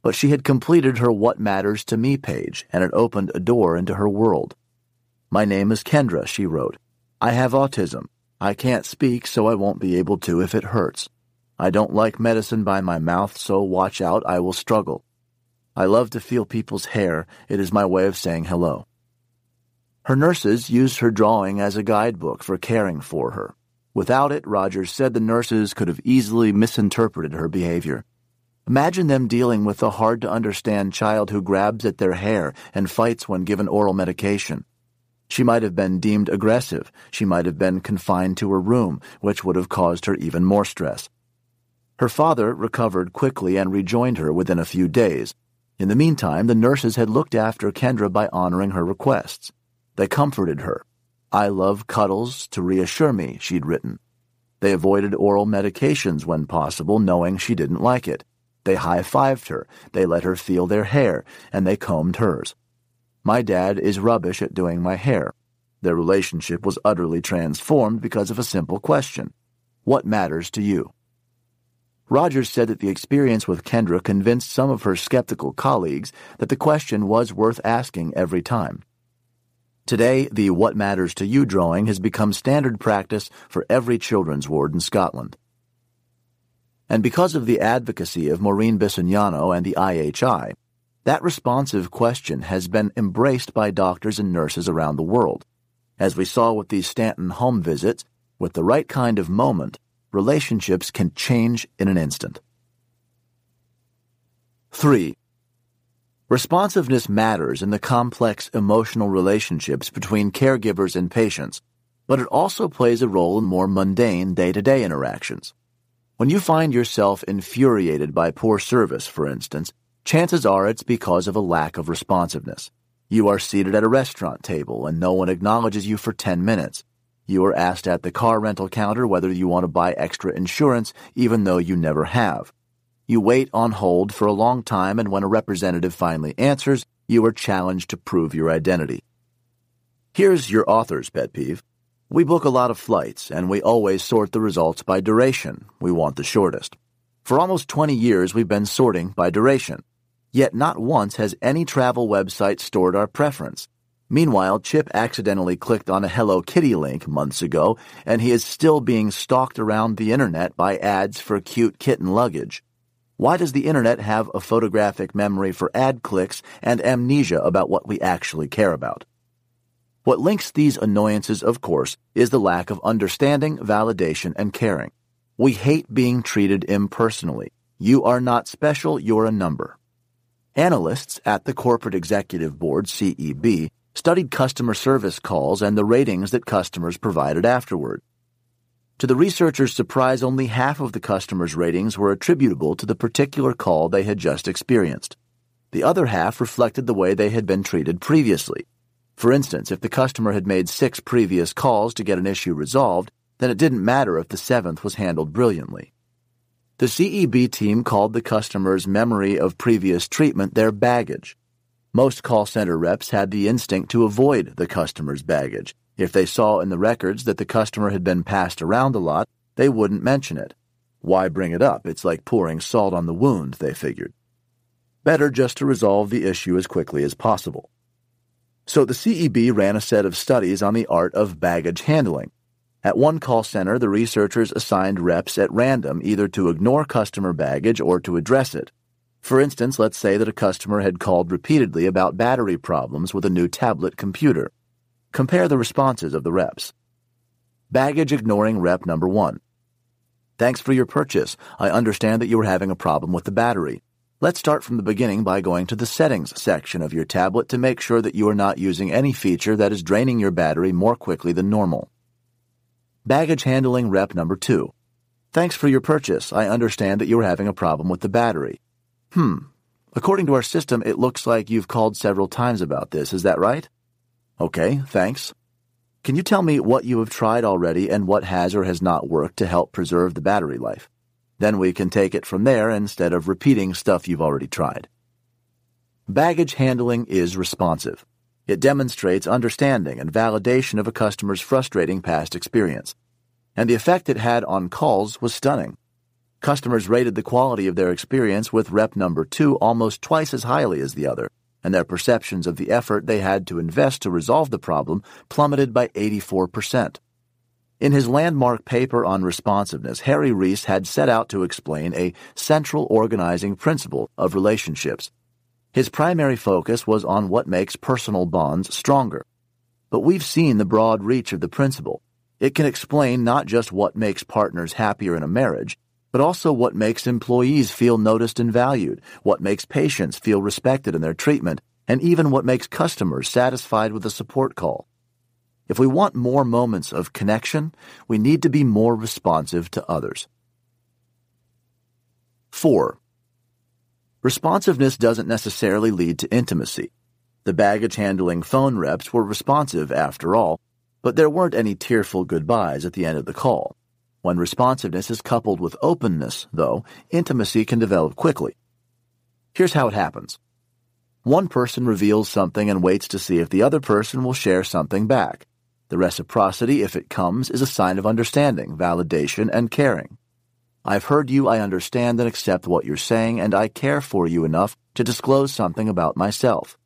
But she had completed her What Matters to Me page, and it opened a door into her world. My name is Kendra, she wrote. I have autism. I can't speak, so I won't be able to if it hurts. I don't like medicine by my mouth, so watch out, I will struggle. I love to feel people's hair. It is my way of saying hello. Her nurses used her drawing as a guidebook for caring for her. Without it, Rogers said the nurses could have easily misinterpreted her behavior. Imagine them dealing with a hard to understand child who grabs at their hair and fights when given oral medication. She might have been deemed aggressive. She might have been confined to her room, which would have caused her even more stress. Her father recovered quickly and rejoined her within a few days. In the meantime, the nurses had looked after Kendra by honoring her requests. They comforted her. I love cuddles to reassure me, she'd written. They avoided oral medications when possible, knowing she didn't like it. They high fived her, they let her feel their hair, and they combed hers. My dad is rubbish at doing my hair. Their relationship was utterly transformed because of a simple question What matters to you? Rogers said that the experience with Kendra convinced some of her skeptical colleagues that the question was worth asking every time. Today, the What Matters to You drawing has become standard practice for every children's ward in Scotland. And because of the advocacy of Maureen Bisignano and the IHI, that responsive question has been embraced by doctors and nurses around the world. As we saw with these Stanton home visits, with the right kind of moment, relationships can change in an instant. 3. Responsiveness matters in the complex emotional relationships between caregivers and patients, but it also plays a role in more mundane day to day interactions. When you find yourself infuriated by poor service, for instance, chances are it's because of a lack of responsiveness. You are seated at a restaurant table and no one acknowledges you for 10 minutes. You are asked at the car rental counter whether you want to buy extra insurance even though you never have. You wait on hold for a long time and when a representative finally answers, you are challenged to prove your identity. Here's your author's pet peeve. We book a lot of flights and we always sort the results by duration. We want the shortest. For almost 20 years, we've been sorting by duration. Yet not once has any travel website stored our preference. Meanwhile, Chip accidentally clicked on a Hello Kitty link months ago, and he is still being stalked around the internet by ads for cute kitten luggage. Why does the internet have a photographic memory for ad clicks and amnesia about what we actually care about? What links these annoyances, of course, is the lack of understanding, validation, and caring. We hate being treated impersonally. You are not special, you're a number. Analysts at the Corporate Executive Board, CEB, studied customer service calls and the ratings that customers provided afterward. To the researchers' surprise, only half of the customers' ratings were attributable to the particular call they had just experienced. The other half reflected the way they had been treated previously. For instance, if the customer had made six previous calls to get an issue resolved, then it didn't matter if the seventh was handled brilliantly. The CEB team called the customer's memory of previous treatment their baggage. Most call center reps had the instinct to avoid the customer's baggage. If they saw in the records that the customer had been passed around a lot, they wouldn't mention it. Why bring it up? It's like pouring salt on the wound, they figured. Better just to resolve the issue as quickly as possible. So the CEB ran a set of studies on the art of baggage handling. At one call center, the researchers assigned reps at random either to ignore customer baggage or to address it. For instance, let's say that a customer had called repeatedly about battery problems with a new tablet computer. Compare the responses of the reps. Baggage ignoring rep number one. Thanks for your purchase. I understand that you are having a problem with the battery. Let's start from the beginning by going to the settings section of your tablet to make sure that you are not using any feature that is draining your battery more quickly than normal. Baggage handling rep number two. Thanks for your purchase. I understand that you are having a problem with the battery. Hmm. According to our system, it looks like you've called several times about this. Is that right? Okay, thanks. Can you tell me what you have tried already and what has or has not worked to help preserve the battery life? Then we can take it from there instead of repeating stuff you've already tried. Baggage handling is responsive. It demonstrates understanding and validation of a customer's frustrating past experience. And the effect it had on calls was stunning. Customers rated the quality of their experience with rep number two almost twice as highly as the other, and their perceptions of the effort they had to invest to resolve the problem plummeted by 84%. In his landmark paper on responsiveness, Harry Reis had set out to explain a central organizing principle of relationships his primary focus was on what makes personal bonds stronger. But we've seen the broad reach of the principle. It can explain not just what makes partners happier in a marriage, but also what makes employees feel noticed and valued, what makes patients feel respected in their treatment, and even what makes customers satisfied with a support call. If we want more moments of connection, we need to be more responsive to others. 4. Responsiveness doesn't necessarily lead to intimacy. The baggage handling phone reps were responsive after all, but there weren't any tearful goodbyes at the end of the call. When responsiveness is coupled with openness, though, intimacy can develop quickly. Here's how it happens. One person reveals something and waits to see if the other person will share something back. The reciprocity, if it comes, is a sign of understanding, validation, and caring. I've heard you, I understand and accept what you're saying, and I care for you enough to disclose something about myself.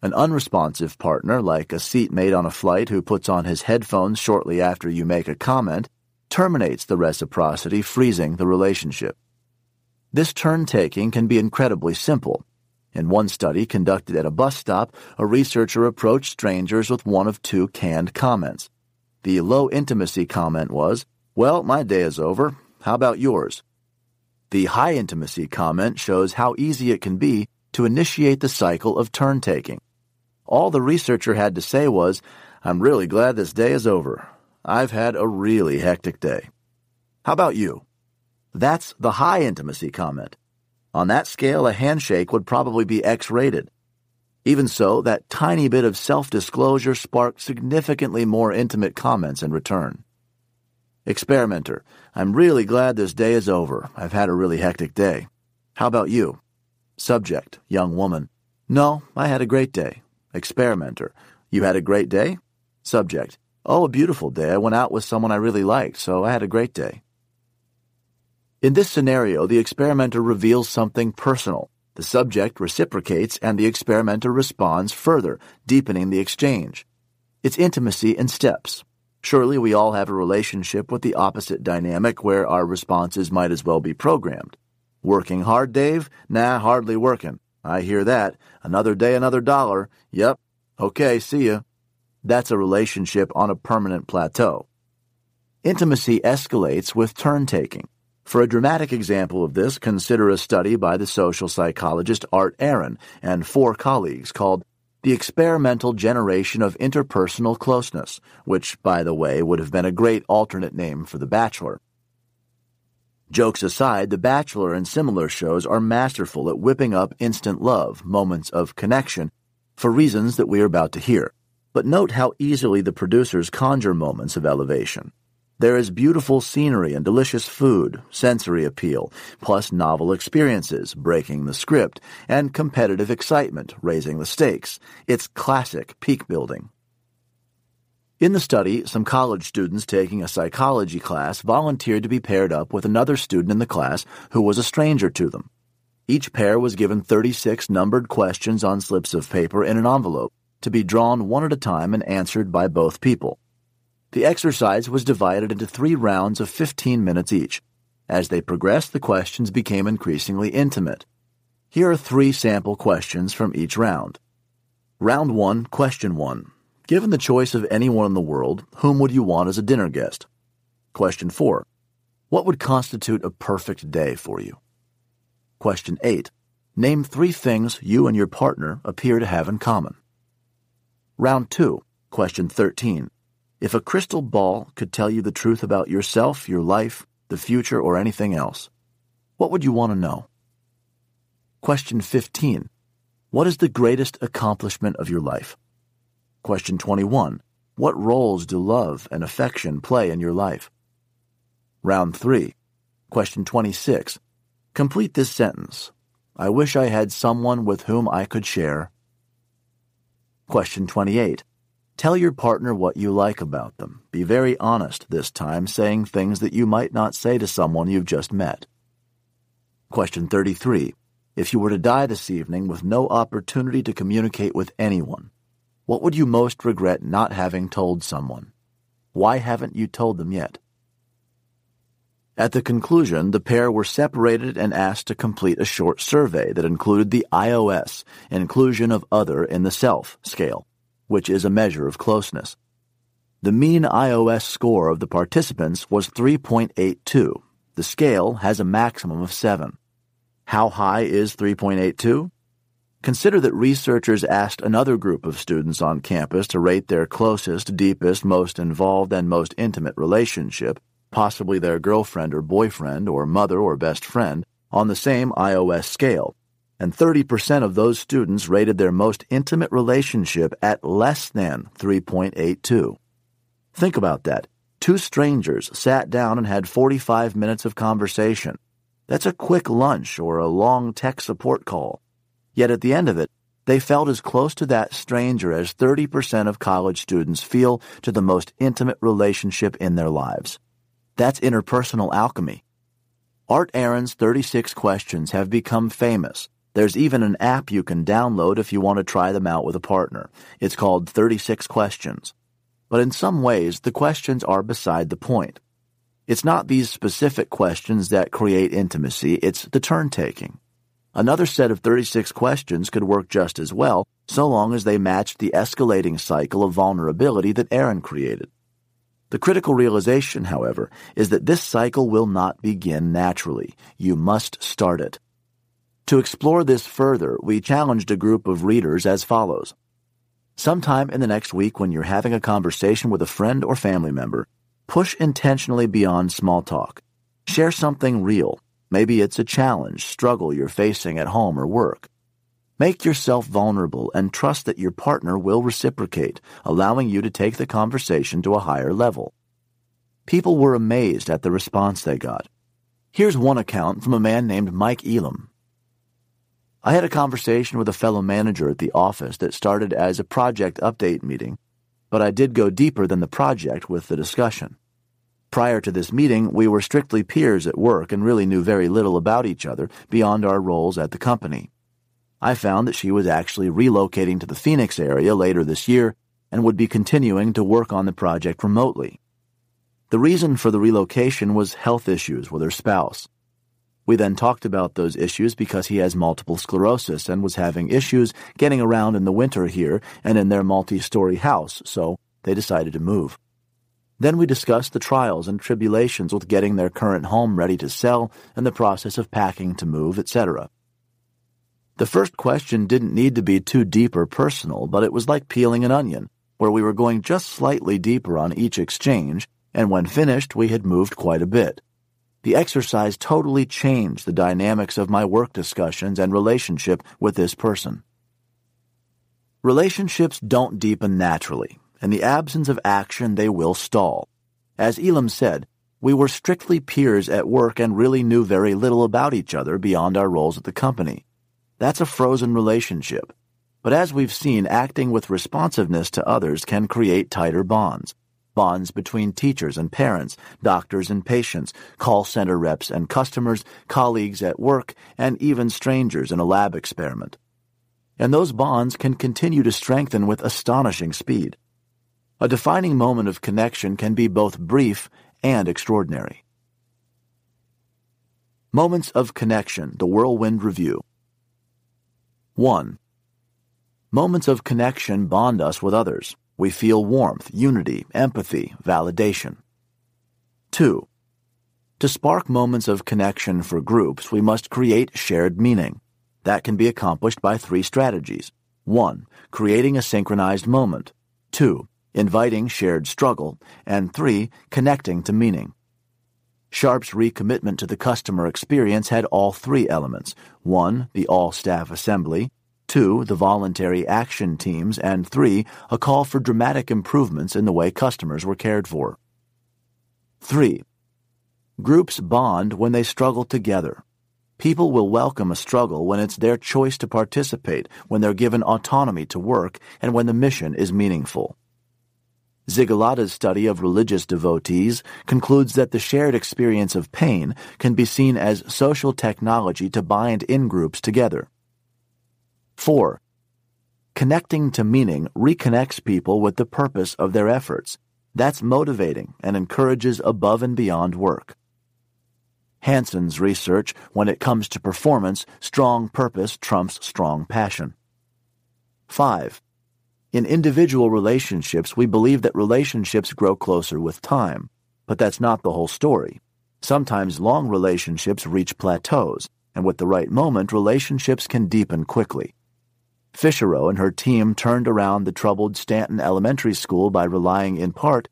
An unresponsive partner, like a seatmate on a flight who puts on his headphones shortly after you make a comment, terminates the reciprocity, freezing the relationship. This turn taking can be incredibly simple. In one study conducted at a bus stop, a researcher approached strangers with one of two canned comments. The low intimacy comment was, Well, my day is over. How about yours? The high intimacy comment shows how easy it can be to initiate the cycle of turn taking. All the researcher had to say was, I'm really glad this day is over. I've had a really hectic day. How about you? That's the high intimacy comment. On that scale, a handshake would probably be X rated. Even so, that tiny bit of self disclosure sparked significantly more intimate comments in return. Experimenter, I'm really glad this day is over. I've had a really hectic day. How about you? Subject, young woman. No, I had a great day. Experimenter, you had a great day? Subject, oh, a beautiful day. I went out with someone I really liked, so I had a great day. In this scenario, the experimenter reveals something personal. The subject reciprocates and the experimenter responds further, deepening the exchange. It's intimacy in steps. Surely we all have a relationship with the opposite dynamic where our responses might as well be programmed. Working hard, Dave? Nah, hardly working. I hear that. Another day, another dollar. Yep. Okay, see ya. That's a relationship on a permanent plateau. Intimacy escalates with turn taking. For a dramatic example of this, consider a study by the social psychologist Art Aron and four colleagues called the experimental generation of interpersonal closeness, which, by the way, would have been a great alternate name for The Bachelor. Jokes aside, The Bachelor and similar shows are masterful at whipping up instant love, moments of connection, for reasons that we are about to hear. But note how easily the producers conjure moments of elevation. There is beautiful scenery and delicious food, sensory appeal, plus novel experiences, breaking the script, and competitive excitement, raising the stakes. It's classic peak building. In the study, some college students taking a psychology class volunteered to be paired up with another student in the class who was a stranger to them. Each pair was given 36 numbered questions on slips of paper in an envelope to be drawn one at a time and answered by both people. The exercise was divided into three rounds of 15 minutes each. As they progressed, the questions became increasingly intimate. Here are three sample questions from each round. Round 1, Question 1. Given the choice of anyone in the world, whom would you want as a dinner guest? Question 4. What would constitute a perfect day for you? Question 8. Name three things you and your partner appear to have in common. Round 2. Question 13. If a crystal ball could tell you the truth about yourself, your life, the future, or anything else, what would you want to know? Question 15. What is the greatest accomplishment of your life? Question 21. What roles do love and affection play in your life? Round 3. Question 26. Complete this sentence. I wish I had someone with whom I could share. Question 28. Tell your partner what you like about them. Be very honest this time, saying things that you might not say to someone you've just met. Question 33. If you were to die this evening with no opportunity to communicate with anyone, what would you most regret not having told someone? Why haven't you told them yet? At the conclusion, the pair were separated and asked to complete a short survey that included the IOS, inclusion of other in the self scale which is a measure of closeness. The mean IOS score of the participants was 3.82. The scale has a maximum of 7. How high is 3.82? Consider that researchers asked another group of students on campus to rate their closest, deepest, most involved, and most intimate relationship, possibly their girlfriend or boyfriend or mother or best friend, on the same IOS scale and 30% of those students rated their most intimate relationship at less than 3.82. Think about that. Two strangers sat down and had 45 minutes of conversation. That's a quick lunch or a long tech support call. Yet at the end of it, they felt as close to that stranger as 30% of college students feel to the most intimate relationship in their lives. That's interpersonal alchemy. Art Aron's 36 questions have become famous. There's even an app you can download if you want to try them out with a partner. It's called 36 Questions. But in some ways, the questions are beside the point. It's not these specific questions that create intimacy, it's the turn taking. Another set of 36 questions could work just as well, so long as they matched the escalating cycle of vulnerability that Aron created. The critical realization, however, is that this cycle will not begin naturally. You must start it. To explore this further, we challenged a group of readers as follows. Sometime in the next week, when you're having a conversation with a friend or family member, push intentionally beyond small talk. Share something real, Maybe it's a challenge, struggle you're facing at home or work. Make yourself vulnerable and trust that your partner will reciprocate, allowing you to take the conversation to a higher level. People were amazed at the response they got. Here's one account from a man named Mike Elam. I had a conversation with a fellow manager at the office that started as a project update meeting, but I did go deeper than the project with the discussion. Prior to this meeting, we were strictly peers at work and really knew very little about each other beyond our roles at the company. I found that she was actually relocating to the Phoenix area later this year and would be continuing to work on the project remotely. The reason for the relocation was health issues with her spouse. We then talked about those issues because he has multiple sclerosis and was having issues getting around in the winter here and in their multi story house, so they decided to move. Then we discussed the trials and tribulations with getting their current home ready to sell and the process of packing to move, etc. The first question didn't need to be too deep or personal, but it was like peeling an onion, where we were going just slightly deeper on each exchange, and when finished, we had moved quite a bit. The exercise totally changed the dynamics of my work discussions and relationship with this person. Relationships don't deepen naturally, in the absence of action, they will stall. As Elam said, we were strictly peers at work and really knew very little about each other beyond our roles at the company. That's a frozen relationship. But as we've seen, acting with responsiveness to others can create tighter bonds. Bonds between teachers and parents, doctors and patients, call center reps and customers, colleagues at work, and even strangers in a lab experiment. And those bonds can continue to strengthen with astonishing speed. A defining moment of connection can be both brief and extraordinary. Moments of Connection, the Whirlwind Review. 1. Moments of connection bond us with others. We feel warmth, unity, empathy, validation. 2. To spark moments of connection for groups, we must create shared meaning. That can be accomplished by three strategies. 1. Creating a synchronized moment. 2 inviting shared struggle, and three, connecting to meaning. Sharp's recommitment to the customer experience had all three elements one, the all staff assembly, two, the voluntary action teams, and three, a call for dramatic improvements in the way customers were cared for. 3. Groups bond when they struggle together. People will welcome a struggle when it's their choice to participate, when they're given autonomy to work, and when the mission is meaningful. Xygalatas's study of religious devotees concludes that the shared experience of pain can be seen as social technology to bind in groups together. 4. Connecting to meaning reconnects people with the purpose of their efforts. That's motivating and encourages above and beyond work. Hansen's research, when it comes to performance, strong purpose trumps strong passion. 5. In individual relationships, we believe that relationships grow closer with time, but that's not the whole story. Sometimes long relationships reach plateaus, and with the right moment, relationships can deepen quickly. Fisherow and her team turned around the troubled Stanton Elementary School by relying in part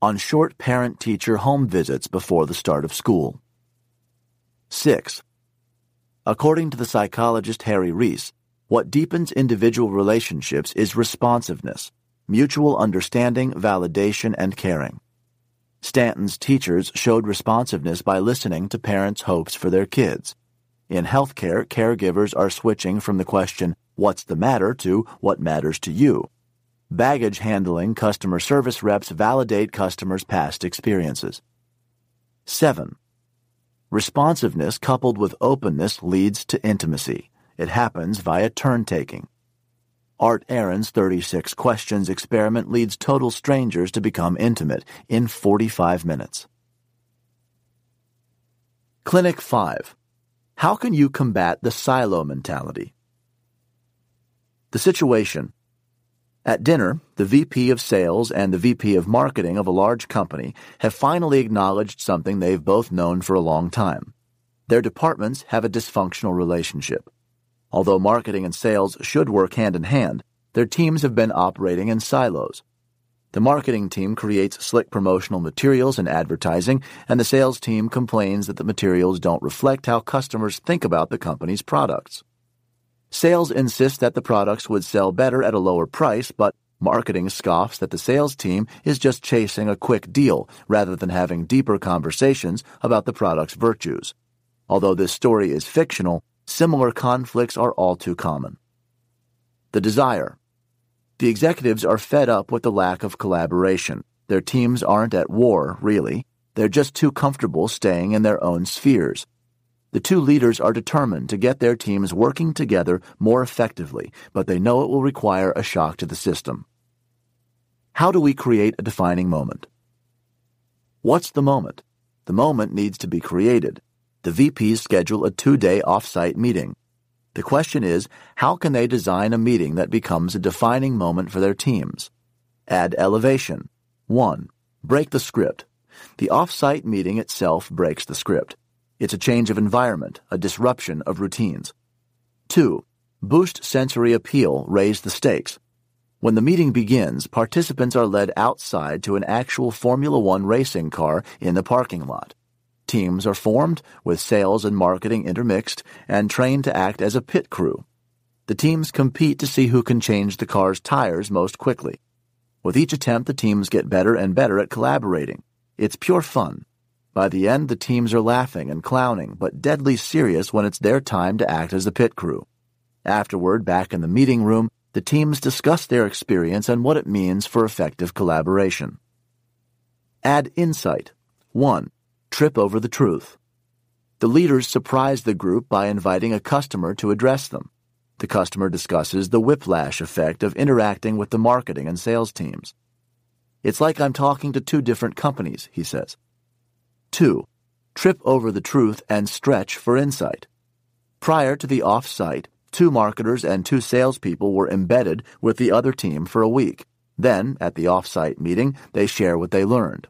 on short parent teacher home visits before the start of school. 6. According to the psychologist Harry Reis, what deepens individual relationships is responsiveness, mutual understanding, validation, and caring. Stanton's teachers showed responsiveness by listening to parents' hopes for their kids. In healthcare, caregivers are switching from the question, What's the matter? to What matters to you? Baggage handling customer service reps validate customers' past experiences. 7. Responsiveness coupled with openness leads to intimacy. It happens via turn taking. Art Aron's 36 questions experiment leads total strangers to become intimate in 45 minutes. Clinic 5. How can you combat the silo mentality? The situation. At dinner, the VP of sales and the VP of marketing of a large company have finally acknowledged something they've both known for a long time. Their departments have a dysfunctional relationship. Although marketing and sales should work hand in hand, their teams have been operating in silos. The marketing team creates slick promotional materials and advertising, and the sales team complains that the materials don't reflect how customers think about the company's products. Sales insists that the products would sell better at a lower price, but marketing scoffs that the sales team is just chasing a quick deal rather than having deeper conversations about the product's virtues. Although this story is fictional, Similar conflicts are all too common. The desire. The executives are fed up with the lack of collaboration. Their teams aren't at war, really. They're just too comfortable staying in their own spheres. The two leaders are determined to get their teams working together more effectively, but they know it will require a shock to the system. How do we create a defining moment? What's the moment? The moment needs to be created the VPs schedule a two day off-site meeting. The question is, how can they design a meeting that becomes a defining moment for their teams? Add elevation. 1. Break the script. The off-site meeting itself breaks the script. It's a change of environment, a disruption of routines. 2. Boost sensory appeal, raise the stakes. When the meeting begins, participants are led outside to an actual Formula One racing car in the parking lot. Teams are formed, with sales and marketing intermixed, and trained to act as a pit crew. The teams compete to see who can change the car's tires most quickly. With each attempt, the teams get better and better at collaborating. It's pure fun. By the end, the teams are laughing and clowning, but deadly serious when it's their time to act as the pit crew. Afterward, back in the meeting room, the teams discuss their experience and what it means for effective collaboration. Add insight. 1 trip over the truth. The leaders surprise the group by inviting a customer to address them. The customer discusses the whiplash effect of interacting with the marketing and sales teams. It's like I'm talking to two different companies, he says. 2. Trip over the truth and stretch for insight. Prior to the off-site, two marketers and two salespeople were embedded with the other team for a week. Then, at the off-site meeting, they share what they learned.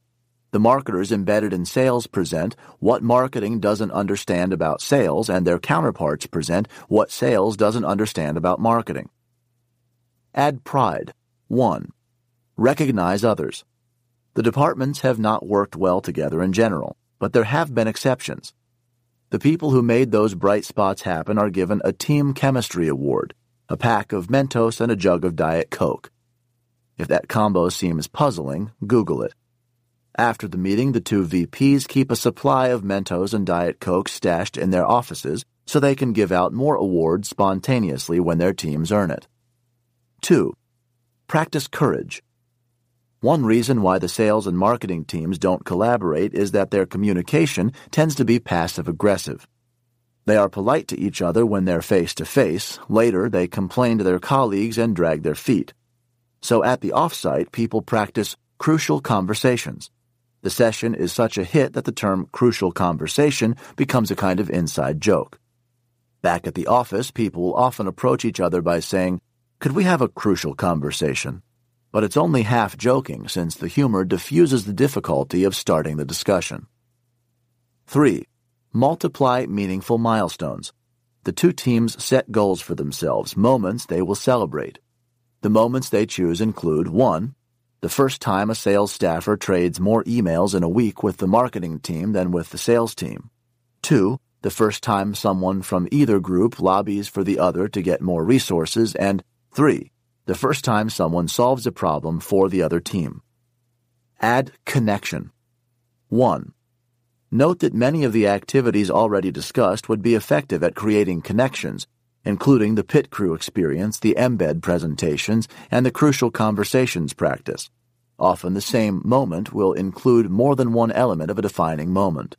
The marketers embedded in sales present what marketing doesn't understand about sales, and their counterparts present what sales doesn't understand about marketing. Add pride. 1. Recognize others. The departments have not worked well together in general, but there have been exceptions. The people who made those bright spots happen are given a Team Chemistry Award, a pack of Mentos and a jug of Diet Coke. If that combo seems puzzling, Google it. After the meeting, the two VPs keep a supply of Mentos and Diet Coke stashed in their offices so they can give out more awards spontaneously when their teams earn it. 2. Practice courage. One reason why the sales and marketing teams don't collaborate is that their communication tends to be passive aggressive. They are polite to each other when they're face to face. Later, they complain to their colleagues and drag their feet. So at the offsite, people practice crucial conversations. The session is such a hit that the term crucial conversation becomes a kind of inside joke. Back at the office, people will often approach each other by saying, Could we have a crucial conversation? But it's only half joking since the humor diffuses the difficulty of starting the discussion. 3. Multiply meaningful milestones. The two teams set goals for themselves, moments they will celebrate. The moments they choose include 1 the first time a sales staffer trades more emails in a week with the marketing team than with the sales team. 2. The first time someone from either group lobbies for the other to get more resources. And 3. The first time someone solves a problem for the other team. Add connection. 1. Note that many of the activities already discussed would be effective at creating connections, including the pit crew experience, the embed presentations, and the crucial conversations practice. Often the same moment will include more than one element of a defining moment.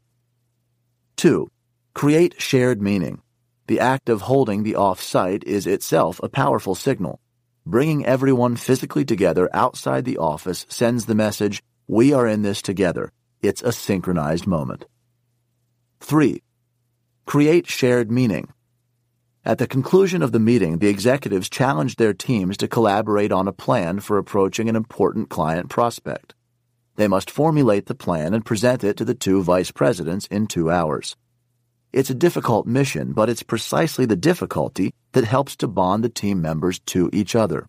2. Create shared meaning. The act of holding the off-site is itself a powerful signal. Bringing everyone physically together outside the office sends the message, we are in this together it's a synchronized moment. 3. Create shared meaning. At the conclusion of the meeting, the executives challenged their teams to collaborate on a plan for approaching an important client prospect. They must formulate the plan and present it to the two vice presidents in two hours. It's a difficult mission, but it's precisely the difficulty that helps to bond the team members to each other.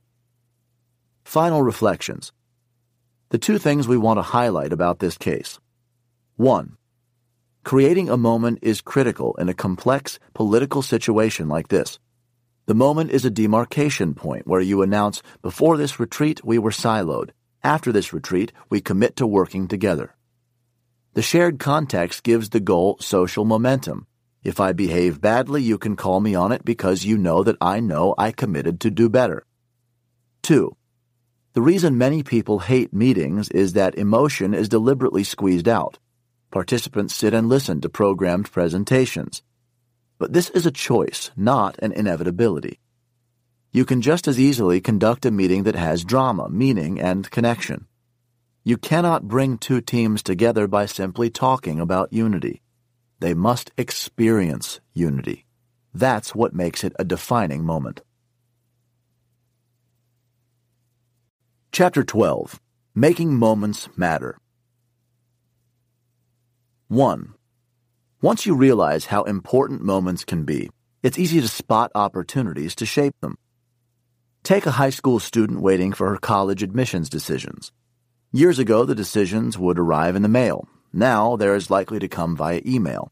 Final reflections. The two things we want to highlight about this case. 1. Creating a moment is critical in a complex political situation like this. The moment is a demarcation point where you announce, before this retreat, we were siloed. After this retreat, we commit to working together. The shared context gives the goal social momentum. If I behave badly, you can call me on it because you know that I know I committed to do better. 2. The reason many people hate meetings is that emotion is deliberately squeezed out participants sit and listen to programmed presentations. But this is a choice, not an inevitability. You can just as easily conduct a meeting that has drama, meaning, and connection. You cannot bring two teams together by simply talking about unity. They must experience unity. That's what makes it a defining moment. Chapter 12 Making Moments Matter 1. Once you realize how important moments can be, it's easy to spot opportunities to shape them. Take a high school student waiting for her college admissions decisions. Years ago, the decisions would arrive in the mail. Now, they're as likely to come via email.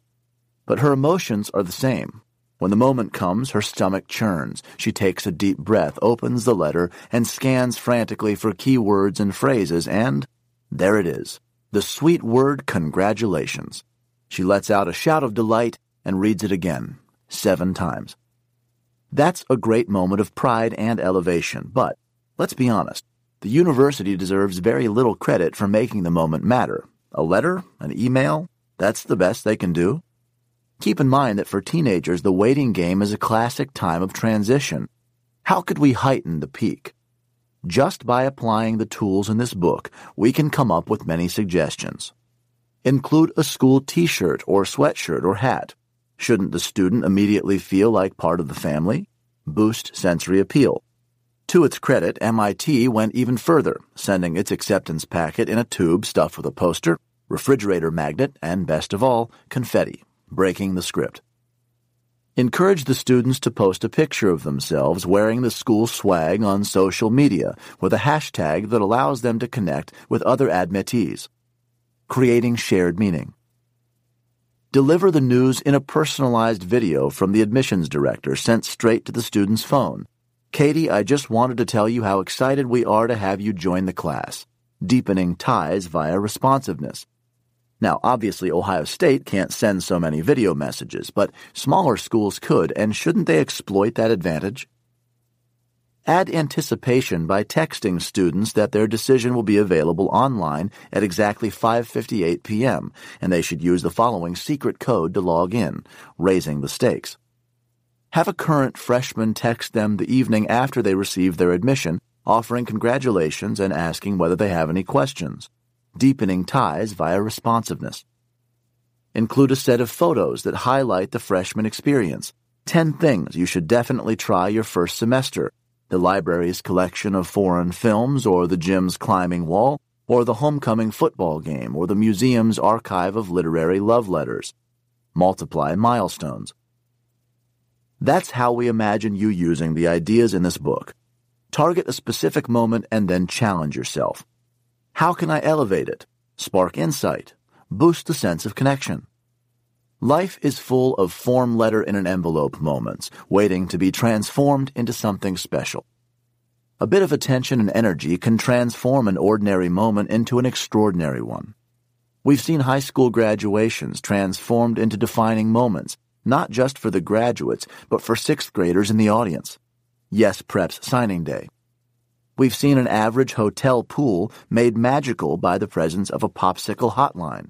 But her emotions are the same. When the moment comes, her stomach churns. She takes a deep breath, opens the letter, and scans frantically for key words and phrases, and there it is the sweet word congratulations. She lets out a shout of delight and reads it again, seven times. That's a great moment of pride and elevation, but let's be honest, the university deserves very little credit for making the moment matter. A letter, an email, that's the best they can do. Keep in mind that for teenagers, the waiting game is a classic time of transition. How could we heighten the peak? Just by applying the tools in this book, we can come up with many suggestions. Include a school t-shirt or sweatshirt or hat. Shouldn't the student immediately feel like part of the family? Boost sensory appeal. To its credit, MIT went even further, sending its acceptance packet in a tube stuffed with a poster, refrigerator magnet, and best of all, confetti, breaking the script. Encourage the students to post a picture of themselves wearing the school swag on social media with a hashtag that allows them to connect with other admittees. Creating shared meaning. Deliver the news in a personalized video from the admissions director sent straight to the student's phone. Katie, I just wanted to tell you how excited we are to have you join the class. Deepening ties via responsiveness. Now, obviously, Ohio State can't send so many video messages, but smaller schools could, and shouldn't they exploit that advantage? Add anticipation by texting students that their decision will be available online at exactly 5:58 p.m. and they should use the following secret code to log in, raising the stakes. Have a current freshman text them the evening after they receive their admission, offering congratulations and asking whether they have any questions deepening ties via responsiveness. Include a set of photos that highlight the freshman experience. 10 things you should definitely try your first semester. The library's collection of foreign films, or the gym's climbing wall, or the homecoming football game, or the museum's archive of literary love letters. Multiply milestones. That's how we imagine you using the ideas in this book. Target a specific moment and then challenge yourself. How can I elevate it, spark insight, boost the sense of connection? Life is full of form letter in an envelope moments, waiting to be transformed into something special. A bit of attention and energy can transform an ordinary moment into an extraordinary one. We've seen high school graduations transformed into defining moments, not just for the graduates, but for sixth graders in the audience. Yes Prep's signing day. We've seen an average hotel pool made magical by the presence of a popsicle hotline.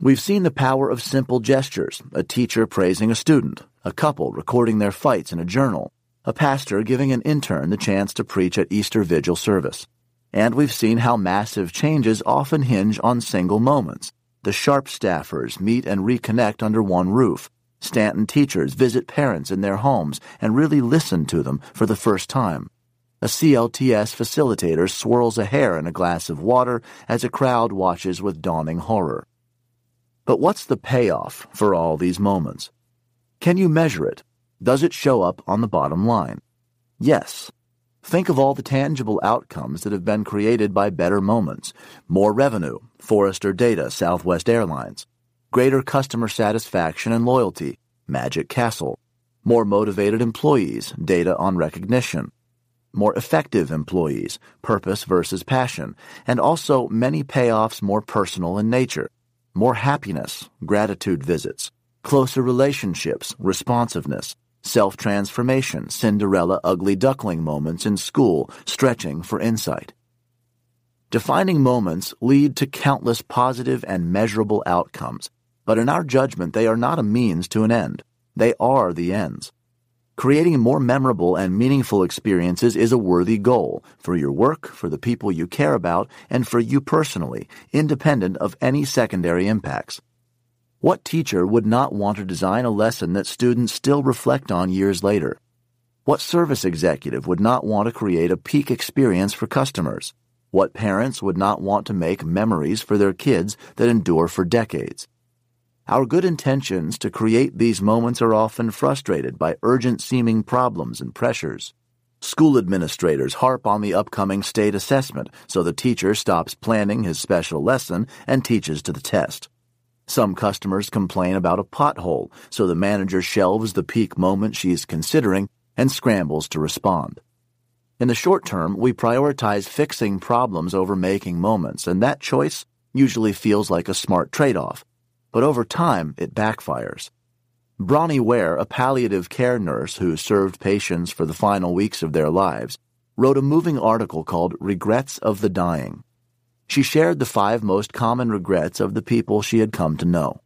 We've seen the power of simple gestures, a teacher praising a student, a couple recording their fights in a journal, a pastor giving an intern the chance to preach at Easter Vigil service. And we've seen how massive changes often hinge on single moments. The Sharp staffers meet and reconnect under one roof. Stanton teachers visit parents in their homes and really listen to them for the first time. A CLTS facilitator swirls a hair in a glass of water as a crowd watches with dawning horror. But what's the payoff for all these moments? Can you measure it? Does it show up on the bottom line? Yes. Think of all the tangible outcomes that have been created by better moments more revenue, Forrester Data, Southwest Airlines, greater customer satisfaction and loyalty, Magic Castle, more motivated employees, data on recognition, more effective employees, purpose versus passion, and also many payoffs more personal in nature, more happiness, gratitude visits, closer relationships, responsiveness, self transformation, Cinderella ugly duckling moments in school, stretching for insight. Defining moments lead to countless positive and measurable outcomes, but in our judgment, they are not a means to an end. They are the ends. Creating more memorable and meaningful experiences is a worthy goal for your work, for the people you care about, and for you personally, independent of any secondary impacts. What teacher would not want to design a lesson that students still reflect on years later? What service executive would not want to create a peak experience for customers? What parents would not want to make memories for their kids that endure for decades? Our good intentions to create these moments are often frustrated by urgent seeming problems and pressures. School administrators harp on the upcoming state assessment so the teacher stops planning his special lesson and teaches to the test. Some customers complain about a pothole, so the manager shelves the peak moment she is considering and scrambles to respond. In the short term, we prioritize fixing problems over making moments, and that choice usually feels like a smart trade off. But over time, it backfires. Bronnie Ware, a palliative care nurse who served patients for the final weeks of their lives, wrote a moving article called Regrets of the Dying. She shared the five most common regrets of the people she had come to know.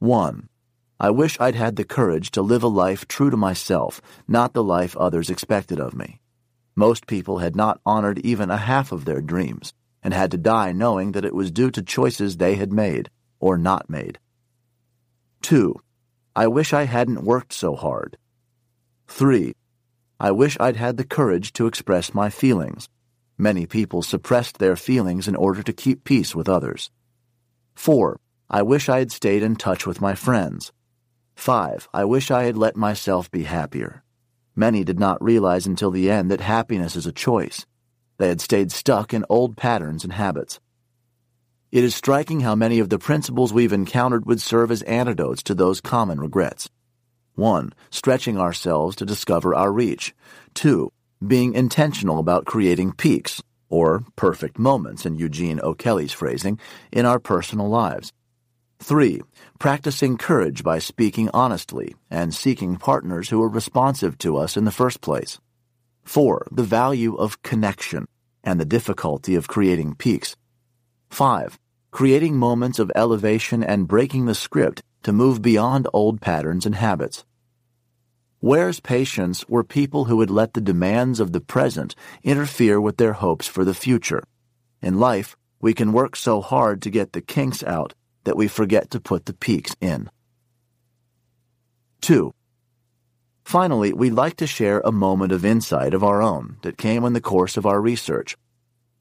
1. I wish I'd had the courage to live a life true to myself, not the life others expected of me. Most people had not honored even a half of their dreams, and had to die knowing that it was due to choices they had made, or not made. 2. I wish I hadn't worked so hard. 3. I wish I'd had the courage to express my feelings, Many people suppressed their feelings in order to keep peace with others. 4. I wish I had stayed in touch with my friends. 5. I wish I had let myself be happier. Many did not realize until the end that happiness is a choice. They had stayed stuck in old patterns and habits. It is striking how many of the principles we've encountered would serve as antidotes to those common regrets. 1. Stretching ourselves to discover our reach. 2 being intentional about creating peaks, or perfect moments in Eugene O'Kelly's phrasing, in our personal lives. 3. Practicing courage by speaking honestly and seeking partners who are responsive to us in the first place. 4. The value of connection and the difficulty of creating peaks. 5. Creating moments of elevation and breaking the script to move beyond old patterns and habits. Ware's patients were people who would let the demands of the present interfere with their hopes for the future. In life, we can work so hard to get the kinks out that we forget to put the peaks in. 2. Finally, we'd like to share a moment of insight of our own that came in the course of our research.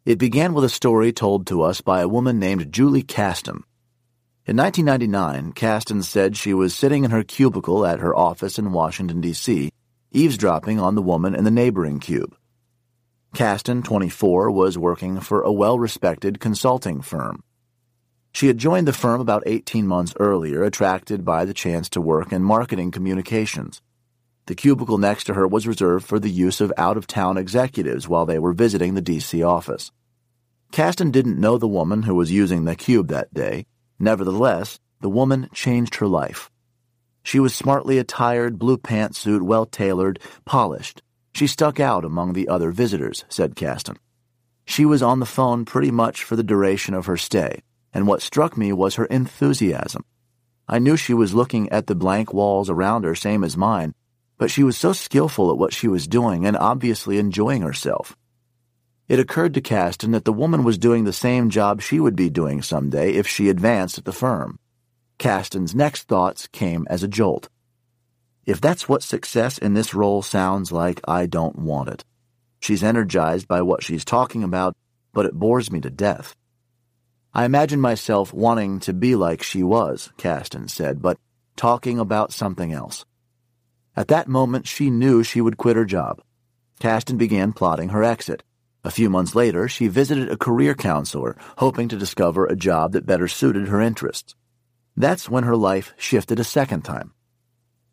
It began with a story told to us by a woman named Julie Caston. In 1999, Caston said she was sitting in her cubicle at her office in Washington, D.C., eavesdropping on the woman in the neighboring cube. Caston, 24, was working for a well respected consulting firm. She had joined the firm about 18 months earlier, attracted by the chance to work in marketing communications. The cubicle next to her was reserved for the use of out of town executives while they were visiting the D.C. office. Caston didn't know the woman who was using the cube that day. Nevertheless, the woman changed her life. She was smartly attired, blue pantsuit, well tailored, polished. She stuck out among the other visitors, said Caston. She was on the phone pretty much for the duration of her stay, and what struck me was her enthusiasm. I knew she was looking at the blank walls around her, same as mine, but she was so skillful at what she was doing and obviously enjoying herself. It occurred to Caston that the woman was doing the same job she would be doing someday if she advanced at the firm. Caston's next thoughts came as a jolt. If that's what success in this role sounds like, I don't want it. She's energized by what she's talking about, but it bores me to death. I imagine myself wanting to be like she was, Caston said, but talking about something else. At that moment, she knew she would quit her job. Caston began plotting her exit. A few months later, she visited a career counselor, hoping to discover a job that better suited her interests. That's when her life shifted a second time.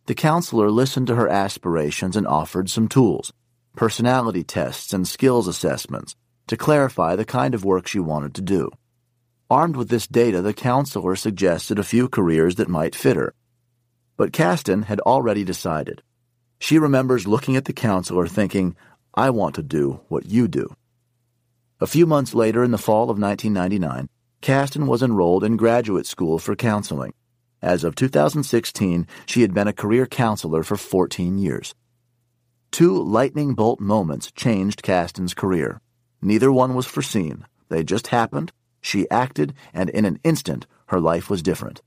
The counselor listened to her aspirations and offered some tools, personality tests and skills assessments, to clarify the kind of work she wanted to do. Armed with this data, the counselor suggested a few careers that might fit her. But Caston had already decided. She remembers looking at the counselor thinking, I want to do what you do. A few months later, in the fall of 1999, Caston was enrolled in graduate school for counseling. As of 2016, she had been a career counselor for 14 years. Two lightning bolt moments changed Caston's career. Neither one was foreseen. They just happened, she acted, and in an instant, her life was different.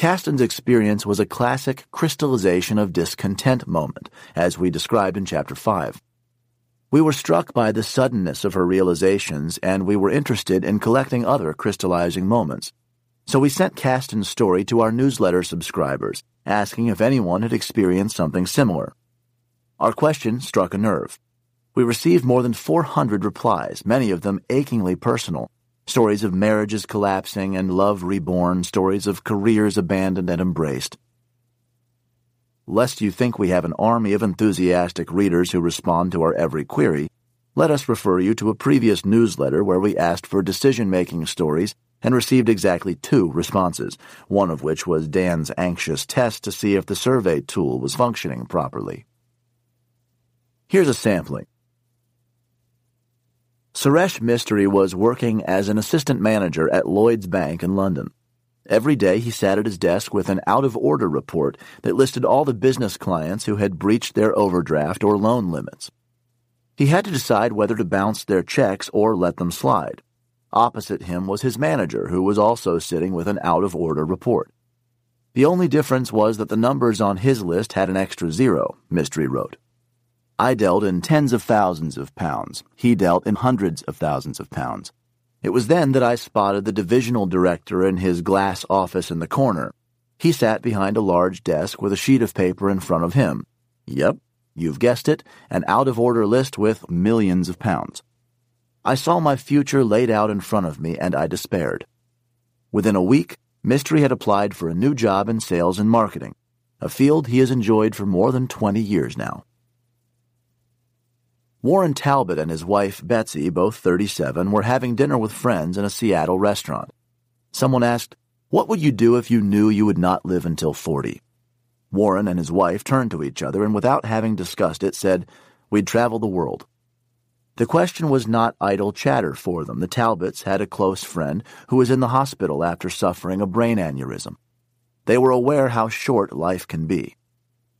Caston's experience was a classic crystallization of discontent moment, as we described in Chapter 5. We were struck by the suddenness of her realizations, and we were interested in collecting other crystallizing moments. So we sent Caston's story to our newsletter subscribers, asking if anyone had experienced something similar. Our question struck a nerve. We received more than 400 replies, many of them achingly personal. Stories of marriages collapsing and love reborn, stories of careers abandoned and embraced. Lest you think we have an army of enthusiastic readers who respond to our every query, let us refer you to a previous newsletter where we asked for decision making stories and received exactly two responses, one of which was Dan's anxious test to see if the survey tool was functioning properly. Here's a sampling. Suresh Mistry was working as an assistant manager at Lloyd's Bank in London. Every day he sat at his desk with an out of order report that listed all the business clients who had breached their overdraft or loan limits. He had to decide whether to bounce their checks or let them slide. Opposite him was his manager, who was also sitting with an out of order report. The only difference was that the numbers on his list had an extra zero, Mistry wrote. I dealt in tens of thousands of pounds. He dealt in hundreds of thousands of pounds. It was then that I spotted the divisional director in his glass office in the corner. He sat behind a large desk with a sheet of paper in front of him. Yep, you've guessed it, an out of order list with millions of pounds. I saw my future laid out in front of me, and I despaired. Within a week, Mistry had applied for a new job in sales and marketing, a field he has enjoyed for more than 20 years now. Warren Talbot and his wife, Betsy, both 37, were having dinner with friends in a Seattle restaurant. Someone asked, What would you do if you knew you would not live until 40? Warren and his wife turned to each other and, without having discussed it, said, We'd travel the world. The question was not idle chatter for them. The Talbots had a close friend who was in the hospital after suffering a brain aneurysm. They were aware how short life can be.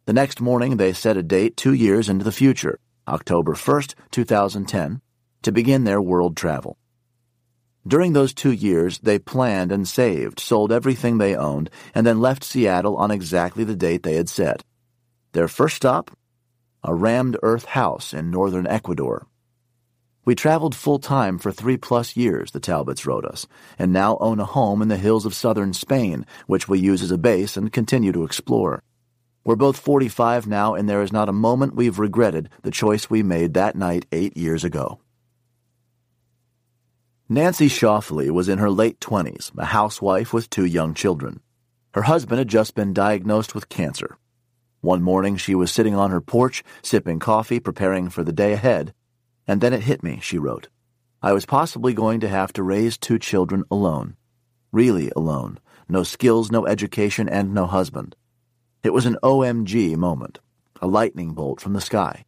The next morning, they set a date two years into the future, October 1st, 2010, to begin their world travel. During those two years, they planned and saved, sold everything they owned, and then left Seattle on exactly the date they had set. Their first stop? A rammed earth house in northern Ecuador. We traveled full time for three plus years, the Talbots wrote us, and now own a home in the hills of southern Spain, which we use as a base and continue to explore. We're both 45 now, and there is not a moment we've regretted the choice we made that night eight years ago. Nancy Schauffele was in her late 20s, a housewife with two young children. Her husband had just been diagnosed with cancer. One morning she was sitting on her porch, sipping coffee, preparing for the day ahead, And then it hit me, she wrote. I was possibly going to have to raise two children alone. Really alone. No skills, no education, and no husband. It was an OMG moment, a lightning bolt from the sky.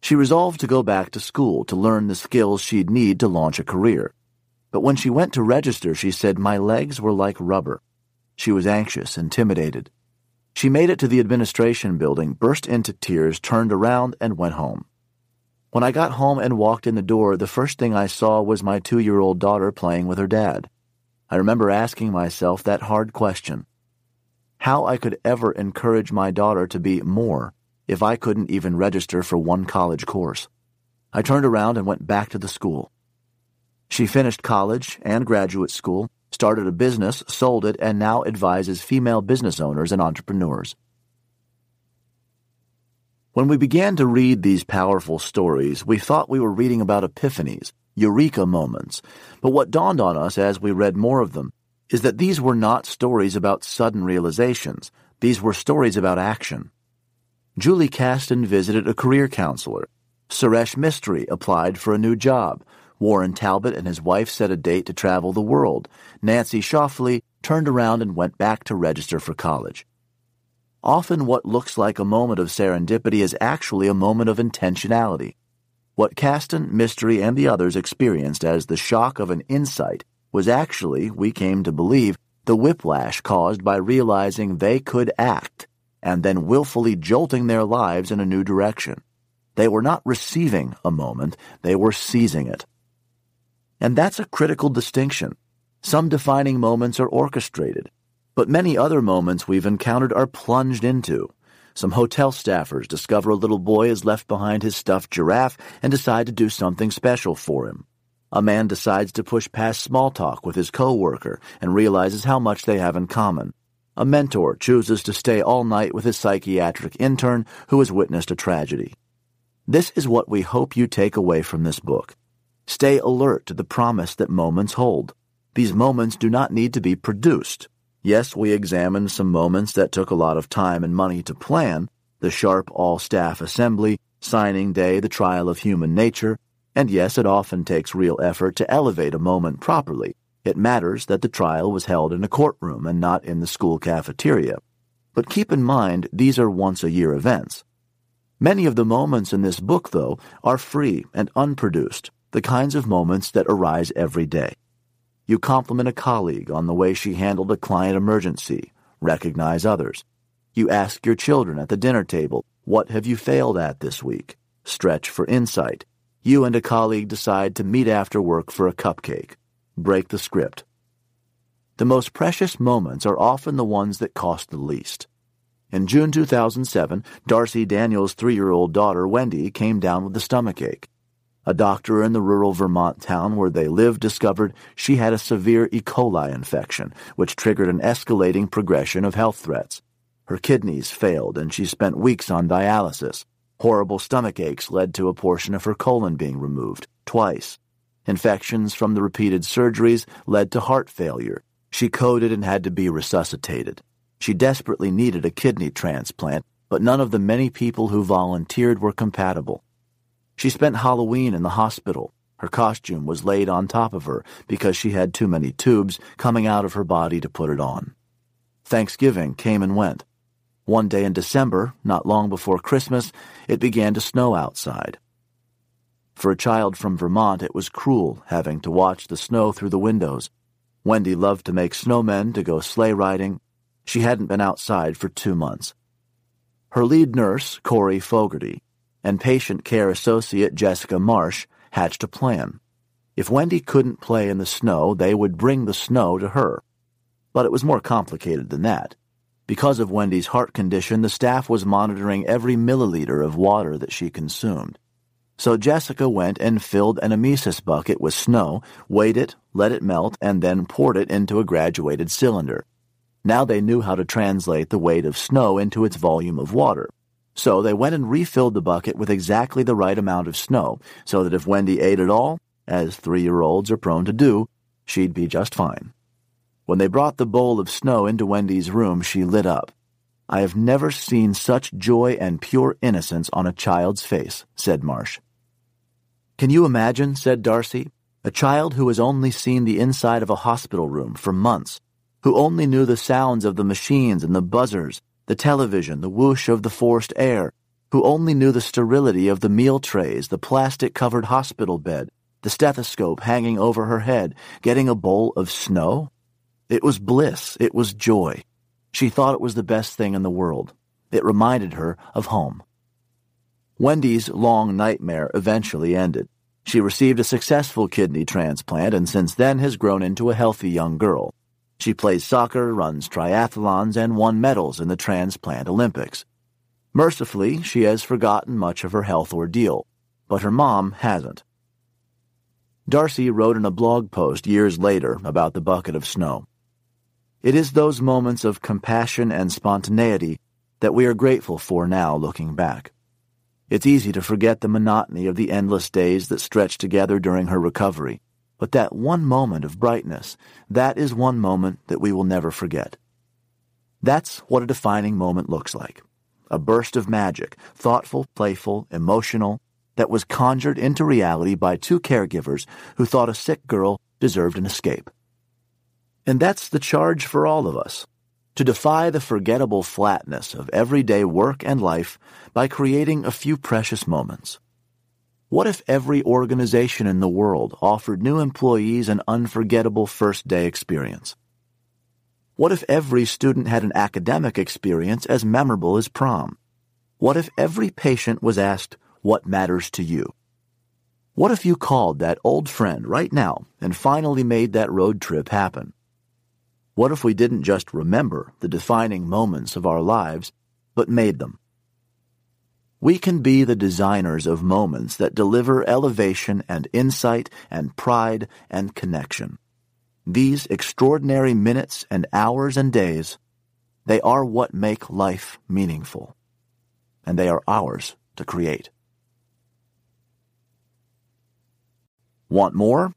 She resolved to go back to school to learn the skills she'd need to launch a career. But when she went to register, she said my legs were like rubber. She was anxious, intimidated. She made it to the administration building, burst into tears, turned around, and went home. When I got home and walked in the door, the first thing I saw was my two year old daughter playing with her dad. I remember asking myself that hard question how I could ever encourage my daughter to be more if I couldn't even register for one college course. I turned around and went back to the school. She finished college and graduate school, started a business, sold it, and now advises female business owners and entrepreneurs. When we began to read these powerful stories, we thought we were reading about epiphanies, eureka moments, but what dawned on us as we read more of them is that these were not stories about sudden realizations, these were stories about action. Julie Caston visited a career counselor. Suresh Mistry applied for a new job. Warren Talbot and his wife set a date to travel the world. Nancy Schauffele turned around and went back to register for college. Often, what looks like a moment of serendipity is actually a moment of intentionality. What Caston, Mistry, and the others experienced as the shock of an insight was actually, we came to believe, the whiplash caused by realizing they could act and then willfully jolting their lives in a new direction. They were not receiving a moment, they were seizing it. And that's a critical distinction. Some defining moments are orchestrated, but many other moments we've encountered are plunged into. Some hotel staffers discover a little boy has left behind his stuffed giraffe and decide to do something special for him. A man decides to push past small talk with his coworker and realizes how much they have in common. A mentor chooses to stay all night with his psychiatric intern who has witnessed a tragedy. This is what we hope you take away from this book. Stay alert to the promise that moments hold. These moments do not need to be produced. Yes, we examined some moments that took a lot of time and money to plan the sharp all staff assembly, signing day, the trial of human nature, and yes, it often takes real effort to elevate a moment properly. It matters that the trial was held in a courtroom and not in the school cafeteria. But keep in mind, these are once a year events. Many of the moments in this book, though, are free and unproduced the kinds of moments that arise every day. You compliment a colleague on the way she handled a client emergency, recognize others. You ask your children at the dinner table, What have you failed at this week? Stretch for insight. You and a colleague decide to meet after work for a cupcake. Break the script. The most precious moments are often the ones that cost the least. In June 2007, Darcy Daniels' three year old daughter, Wendy, came down with a stomachache. A doctor in the rural Vermont town where they lived discovered she had a severe E. coli infection, which triggered an escalating progression of health threats. Her kidneys failed and she spent weeks on dialysis. Horrible stomach aches led to a portion of her colon being removed, twice. Infections from the repeated surgeries led to heart failure. She coded and had to be resuscitated. She desperately needed a kidney transplant, but none of the many people who volunteered were compatible. She spent Halloween in the hospital. Her costume was laid on top of her because she had too many tubes coming out of her body to put it on. Thanksgiving came and went. One day in December, not long before Christmas, it began to snow outside. For a child from Vermont, it was cruel having to watch the snow through the windows. Wendy loved to make snowmen to go sleigh riding. She hadn't been outside for two months. Her lead nurse, Corey Fogarty, and patient care associate Jessica Marsh hatched a plan. If Wendy couldn't play in the snow, they would bring the snow to her. But it was more complicated than that. Because of Wendy's heart condition, the staff was monitoring every milliliter of water that she consumed. So Jessica went and filled an emesis bucket with snow, weighed it, let it melt, and then poured it into a graduated cylinder. Now they knew how to translate the weight of snow into its volume of water. So they went and refilled the bucket with exactly the right amount of snow, so that if Wendy ate it all, as three year olds are prone to do, she'd be just fine. When they brought the bowl of snow into Wendy's room, she lit up. I have never seen such joy and pure innocence on a child's face, said Marsh. Can you imagine, said Darcy, a child who has only seen the inside of a hospital room for months, who only knew the sounds of the machines and the buzzers, the television, the whoosh of the forced air, who only knew the sterility of the meal trays, the plastic covered hospital bed, the stethoscope hanging over her head, getting a bowl of snow? It was bliss. It was joy. She thought it was the best thing in the world. It reminded her of home. Wendy's long nightmare eventually ended. She received a successful kidney transplant and since then has grown into a healthy young girl. She plays soccer, runs triathlons, and won medals in the transplant Olympics. Mercifully, she has forgotten much of her health ordeal, but her mom hasn't. Darcy wrote in a blog post years later about the bucket of snow. It is those moments of compassion and spontaneity that we are grateful for now looking back. It's easy to forget the monotony of the endless days that stretched together during her recovery, but that one moment of brightness, that is one moment that we will never forget. That's what a defining moment looks like. A burst of magic, thoughtful, playful, emotional, that was conjured into reality by two caregivers who thought a sick girl deserved an escape. And that's the charge for all of us to defy the forgettable flatness of everyday work and life by creating a few precious moments. What if every organization in the world offered new employees an unforgettable first day experience? What if every student had an academic experience as memorable as prom? What if every patient was asked, What matters to you? What if you called that old friend right now and finally made that road trip happen? What if we didn't just remember the defining moments of our lives, but made them? We can be the designers of moments that deliver elevation and insight and pride and connection. These extraordinary minutes and hours and days, they are what make life meaningful. And they are ours to create. Want more?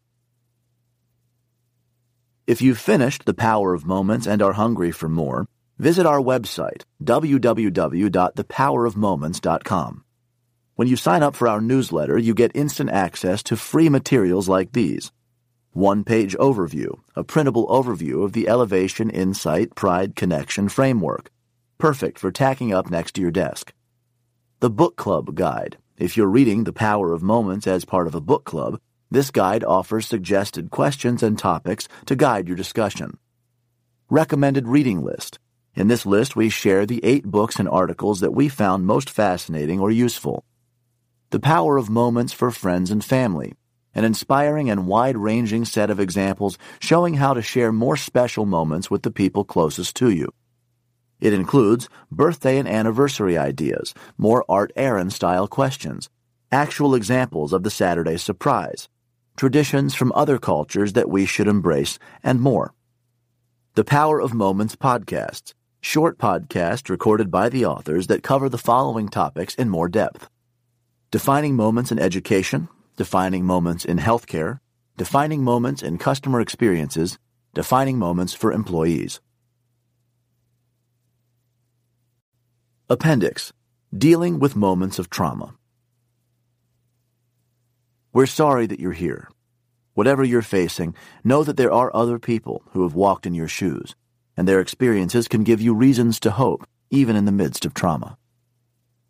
If you've finished The Power of Moments and are hungry for more, visit our website, www.thepowerofmoments.com. When you sign up for our newsletter, you get instant access to free materials like these. One page overview, a printable overview of the Elevation Insight Pride Connection framework, perfect for tacking up next to your desk. The Book Club Guide. If you're reading The Power of Moments as part of a book club, this guide offers suggested questions and topics to guide your discussion. Recommended reading list. In this list, we share the eight books and articles that we found most fascinating or useful. The Power of Moments for Friends and Family, an inspiring and wide ranging set of examples showing how to share more special moments with the people closest to you. It includes birthday and anniversary ideas, more Art Aron style questions, actual examples of the Saturday surprise, traditions from other cultures that we should embrace, and more. The Power of Moments podcasts, short podcasts recorded by the authors that cover the following topics in more depth. Defining moments in education, defining moments in healthcare, defining moments in customer experiences, defining moments for employees. Appendix Dealing with Moments of Trauma. We're sorry that you're here. Whatever you're facing, know that there are other people who have walked in your shoes, and their experiences can give you reasons to hope, even in the midst of trauma.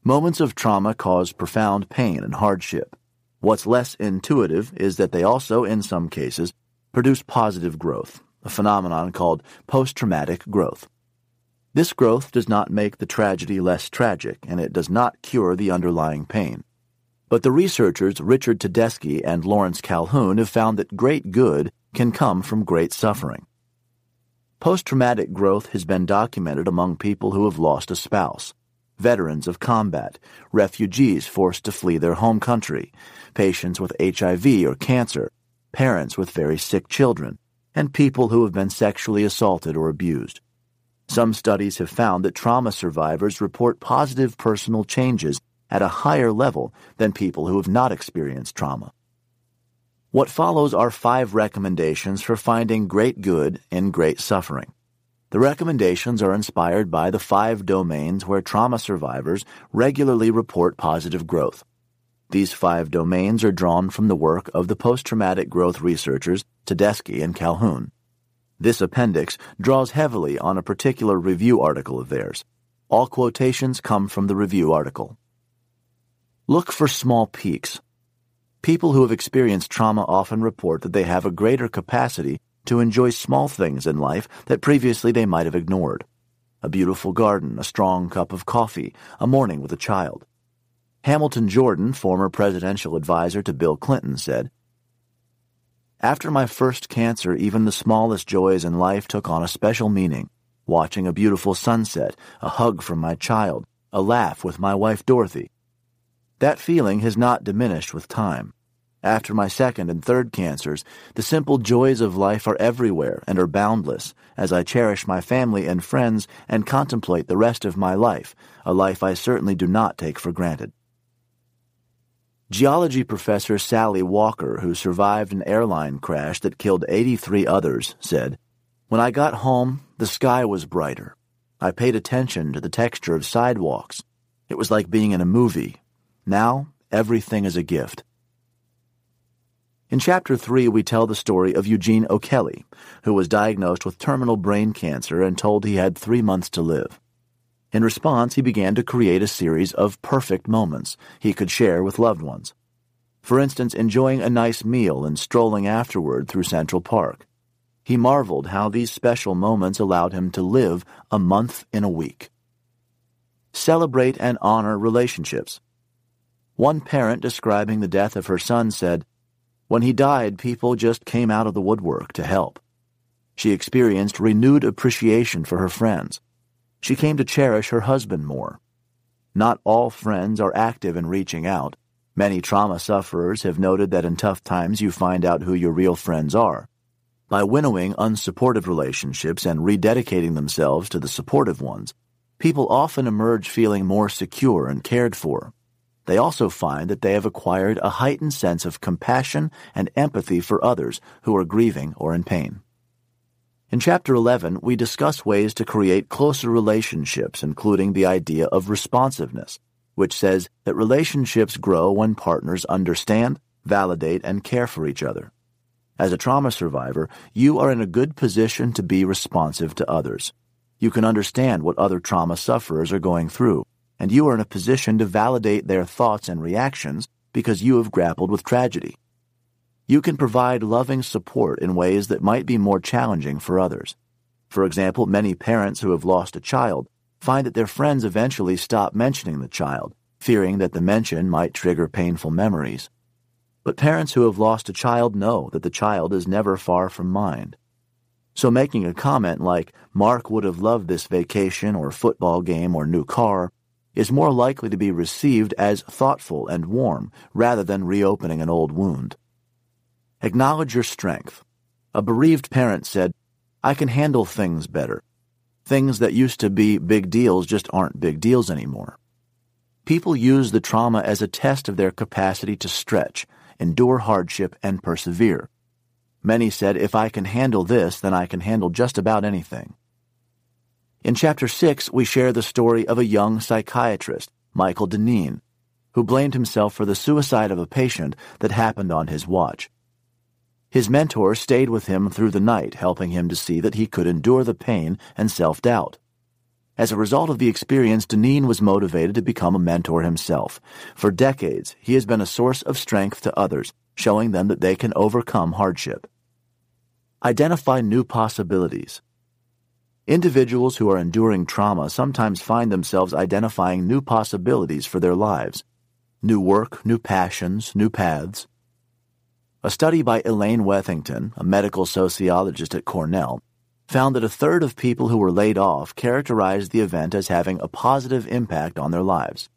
Moments of trauma cause profound pain and hardship. What's less intuitive is that they also, in some cases, produce positive growth, a phenomenon called post traumatic growth. This growth does not make the tragedy less tragic, and it does not cure the underlying pain. But the researchers Richard Tedeschi and Lawrence Calhoun have found that great good can come from great suffering. Post traumatic growth has been documented among people who have lost a spouse, veterans of combat, refugees forced to flee their home country, patients with HIV or cancer, parents with very sick children, and people who have been sexually assaulted or abused. Some studies have found that trauma survivors report positive personal changes at a higher level than people who have not experienced trauma. What follows are five recommendations for finding great good in great suffering. The recommendations are inspired by the five domains where trauma survivors regularly report positive growth. These five domains are drawn from the work of the post-traumatic growth researchers Tedeschi and Calhoun. This appendix draws heavily on a particular review article of theirs. All quotations come from the review article. Look for small peaks. People who have experienced trauma often report that they have a greater capacity to enjoy small things in life that previously they might have ignored. A beautiful garden, a strong cup of coffee, a morning with a child. Hamilton Jordan, former presidential advisor to Bill Clinton, said, After my first cancer, even the smallest joys in life took on a special meaning. Watching a beautiful sunset, a hug from my child, a laugh with my wife Dorothy. That feeling has not diminished with time. After my second and third cancers, the simple joys of life are everywhere and are boundless as I cherish my family and friends and contemplate the rest of my life, a life I certainly do not take for granted. Geology professor Sally Walker, who survived an airline crash that killed 83 others, said, When I got home, the sky was brighter. I paid attention to the texture of sidewalks. It was like being in a movie. Now, everything is a gift. In Chapter 3, we tell the story of Eugene O'Kelly, who was diagnosed with terminal brain cancer and told he had three months to live. In response, he began to create a series of perfect moments he could share with loved ones. For instance, enjoying a nice meal and strolling afterward through Central Park. He marveled how these special moments allowed him to live a month in a week. Celebrate and honor relationships. One parent describing the death of her son said, When he died, people just came out of the woodwork to help. She experienced renewed appreciation for her friends she came to cherish her husband more. Not all friends are active in reaching out. Many trauma sufferers have noted that in tough times you find out who your real friends are. By winnowing unsupportive relationships and rededicating themselves to the supportive ones, people often emerge feeling more secure and cared for. They also find that they have acquired a heightened sense of compassion and empathy for others who are grieving or in pain. In Chapter 11, we discuss ways to create closer relationships, including the idea of responsiveness, which says that relationships grow when partners understand, validate, and care for each other. As a trauma survivor, you are in a good position to be responsive to others. You can understand what other trauma sufferers are going through, and you are in a position to validate their thoughts and reactions because you have grappled with tragedy. You can provide loving support in ways that might be more challenging for others. For example, many parents who have lost a child find that their friends eventually stop mentioning the child, fearing that the mention might trigger painful memories. But parents who have lost a child know that the child is never far from mind. So making a comment like, Mark would have loved this vacation or football game or new car, is more likely to be received as thoughtful and warm rather than reopening an old wound. Acknowledge your strength. A bereaved parent said, I can handle things better. Things that used to be big deals just aren't big deals anymore. People use the trauma as a test of their capacity to stretch, endure hardship, and persevere. Many said, if I can handle this, then I can handle just about anything. In Chapter 6, we share the story of a young psychiatrist, Michael Deneen, who blamed himself for the suicide of a patient that happened on his watch. His mentor stayed with him through the night, helping him to see that he could endure the pain and self doubt. As a result of the experience, Deneen was motivated to become a mentor himself. For decades, he has been a source of strength to others, showing them that they can overcome hardship. Identify new possibilities. Individuals who are enduring trauma sometimes find themselves identifying new possibilities for their lives. New work, new passions, new paths. A study by Elaine Wethington, a medical sociologist at Cornell, found that a third of people who were laid off characterized the event as having a positive impact on their lives.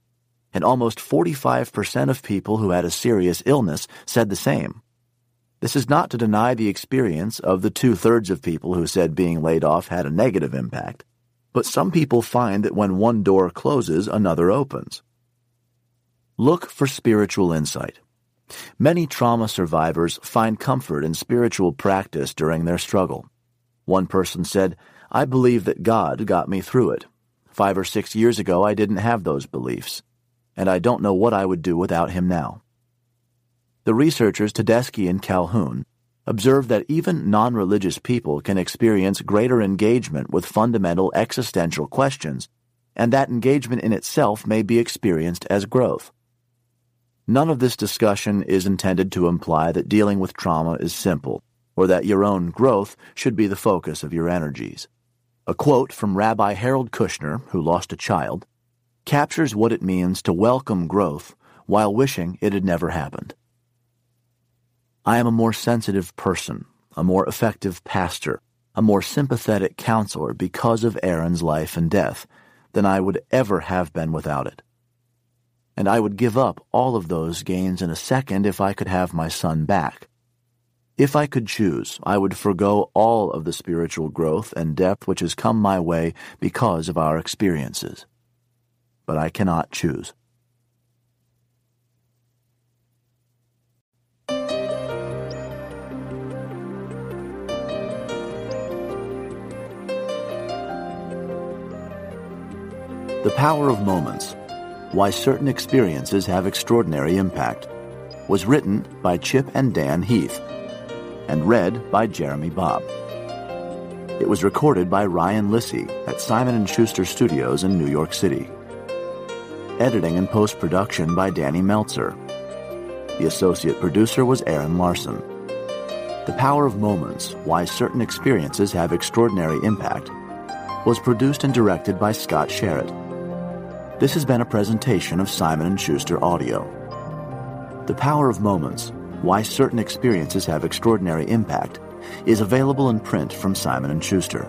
And almost 45% of people who had a serious illness said the same. This is not to deny the experience of the two thirds of people who said being laid off had a negative impact, but some people find that when one door closes, another opens. Look for spiritual insight. Many trauma survivors find comfort in spiritual practice during their struggle. One person said, I believe that God got me through it. Five or six years ago, I didn't have those beliefs. and I don't know what I would do without him now. The researchers Tedeschi and Calhoun observed that even non religious people can experience greater engagement with fundamental existential questions, and that engagement in itself may be experienced as growth. None of this discussion is intended to imply that dealing with trauma is simple, or that your own growth should be the focus of your energies. A quote from Rabbi Harold Kushner, who lost a child, captures what it means to welcome growth while wishing it had never happened. I am a more sensitive person, a more effective pastor, a more sympathetic counselor because of Aaron's life and death than I would ever have been without it. And I would give up all of those gains in a second if I could have my son back. If I could choose, I would forego all of the spiritual growth and depth which has come my way because of our experiences. But I cannot choose. The Power of Moments Why Certain Experiences Have Extraordinary Impact was written by Chip and Dan Heath and read by Jeremy Bobb. It was recorded by Ryan Lissy at Simon & Schuster Studios in New York City. Editing and post-production by Danny Meltzer. The associate producer was Aaron Larson. The Power of Moments, Why Certain Experiences Have Extraordinary Impact was produced and directed by Scott Sherratt. This has been a presentation of Simon & Schuster Audio. The Power of Moments: Why Certain Experiences Have Extraordinary Impact is available in print from Simon & Schuster.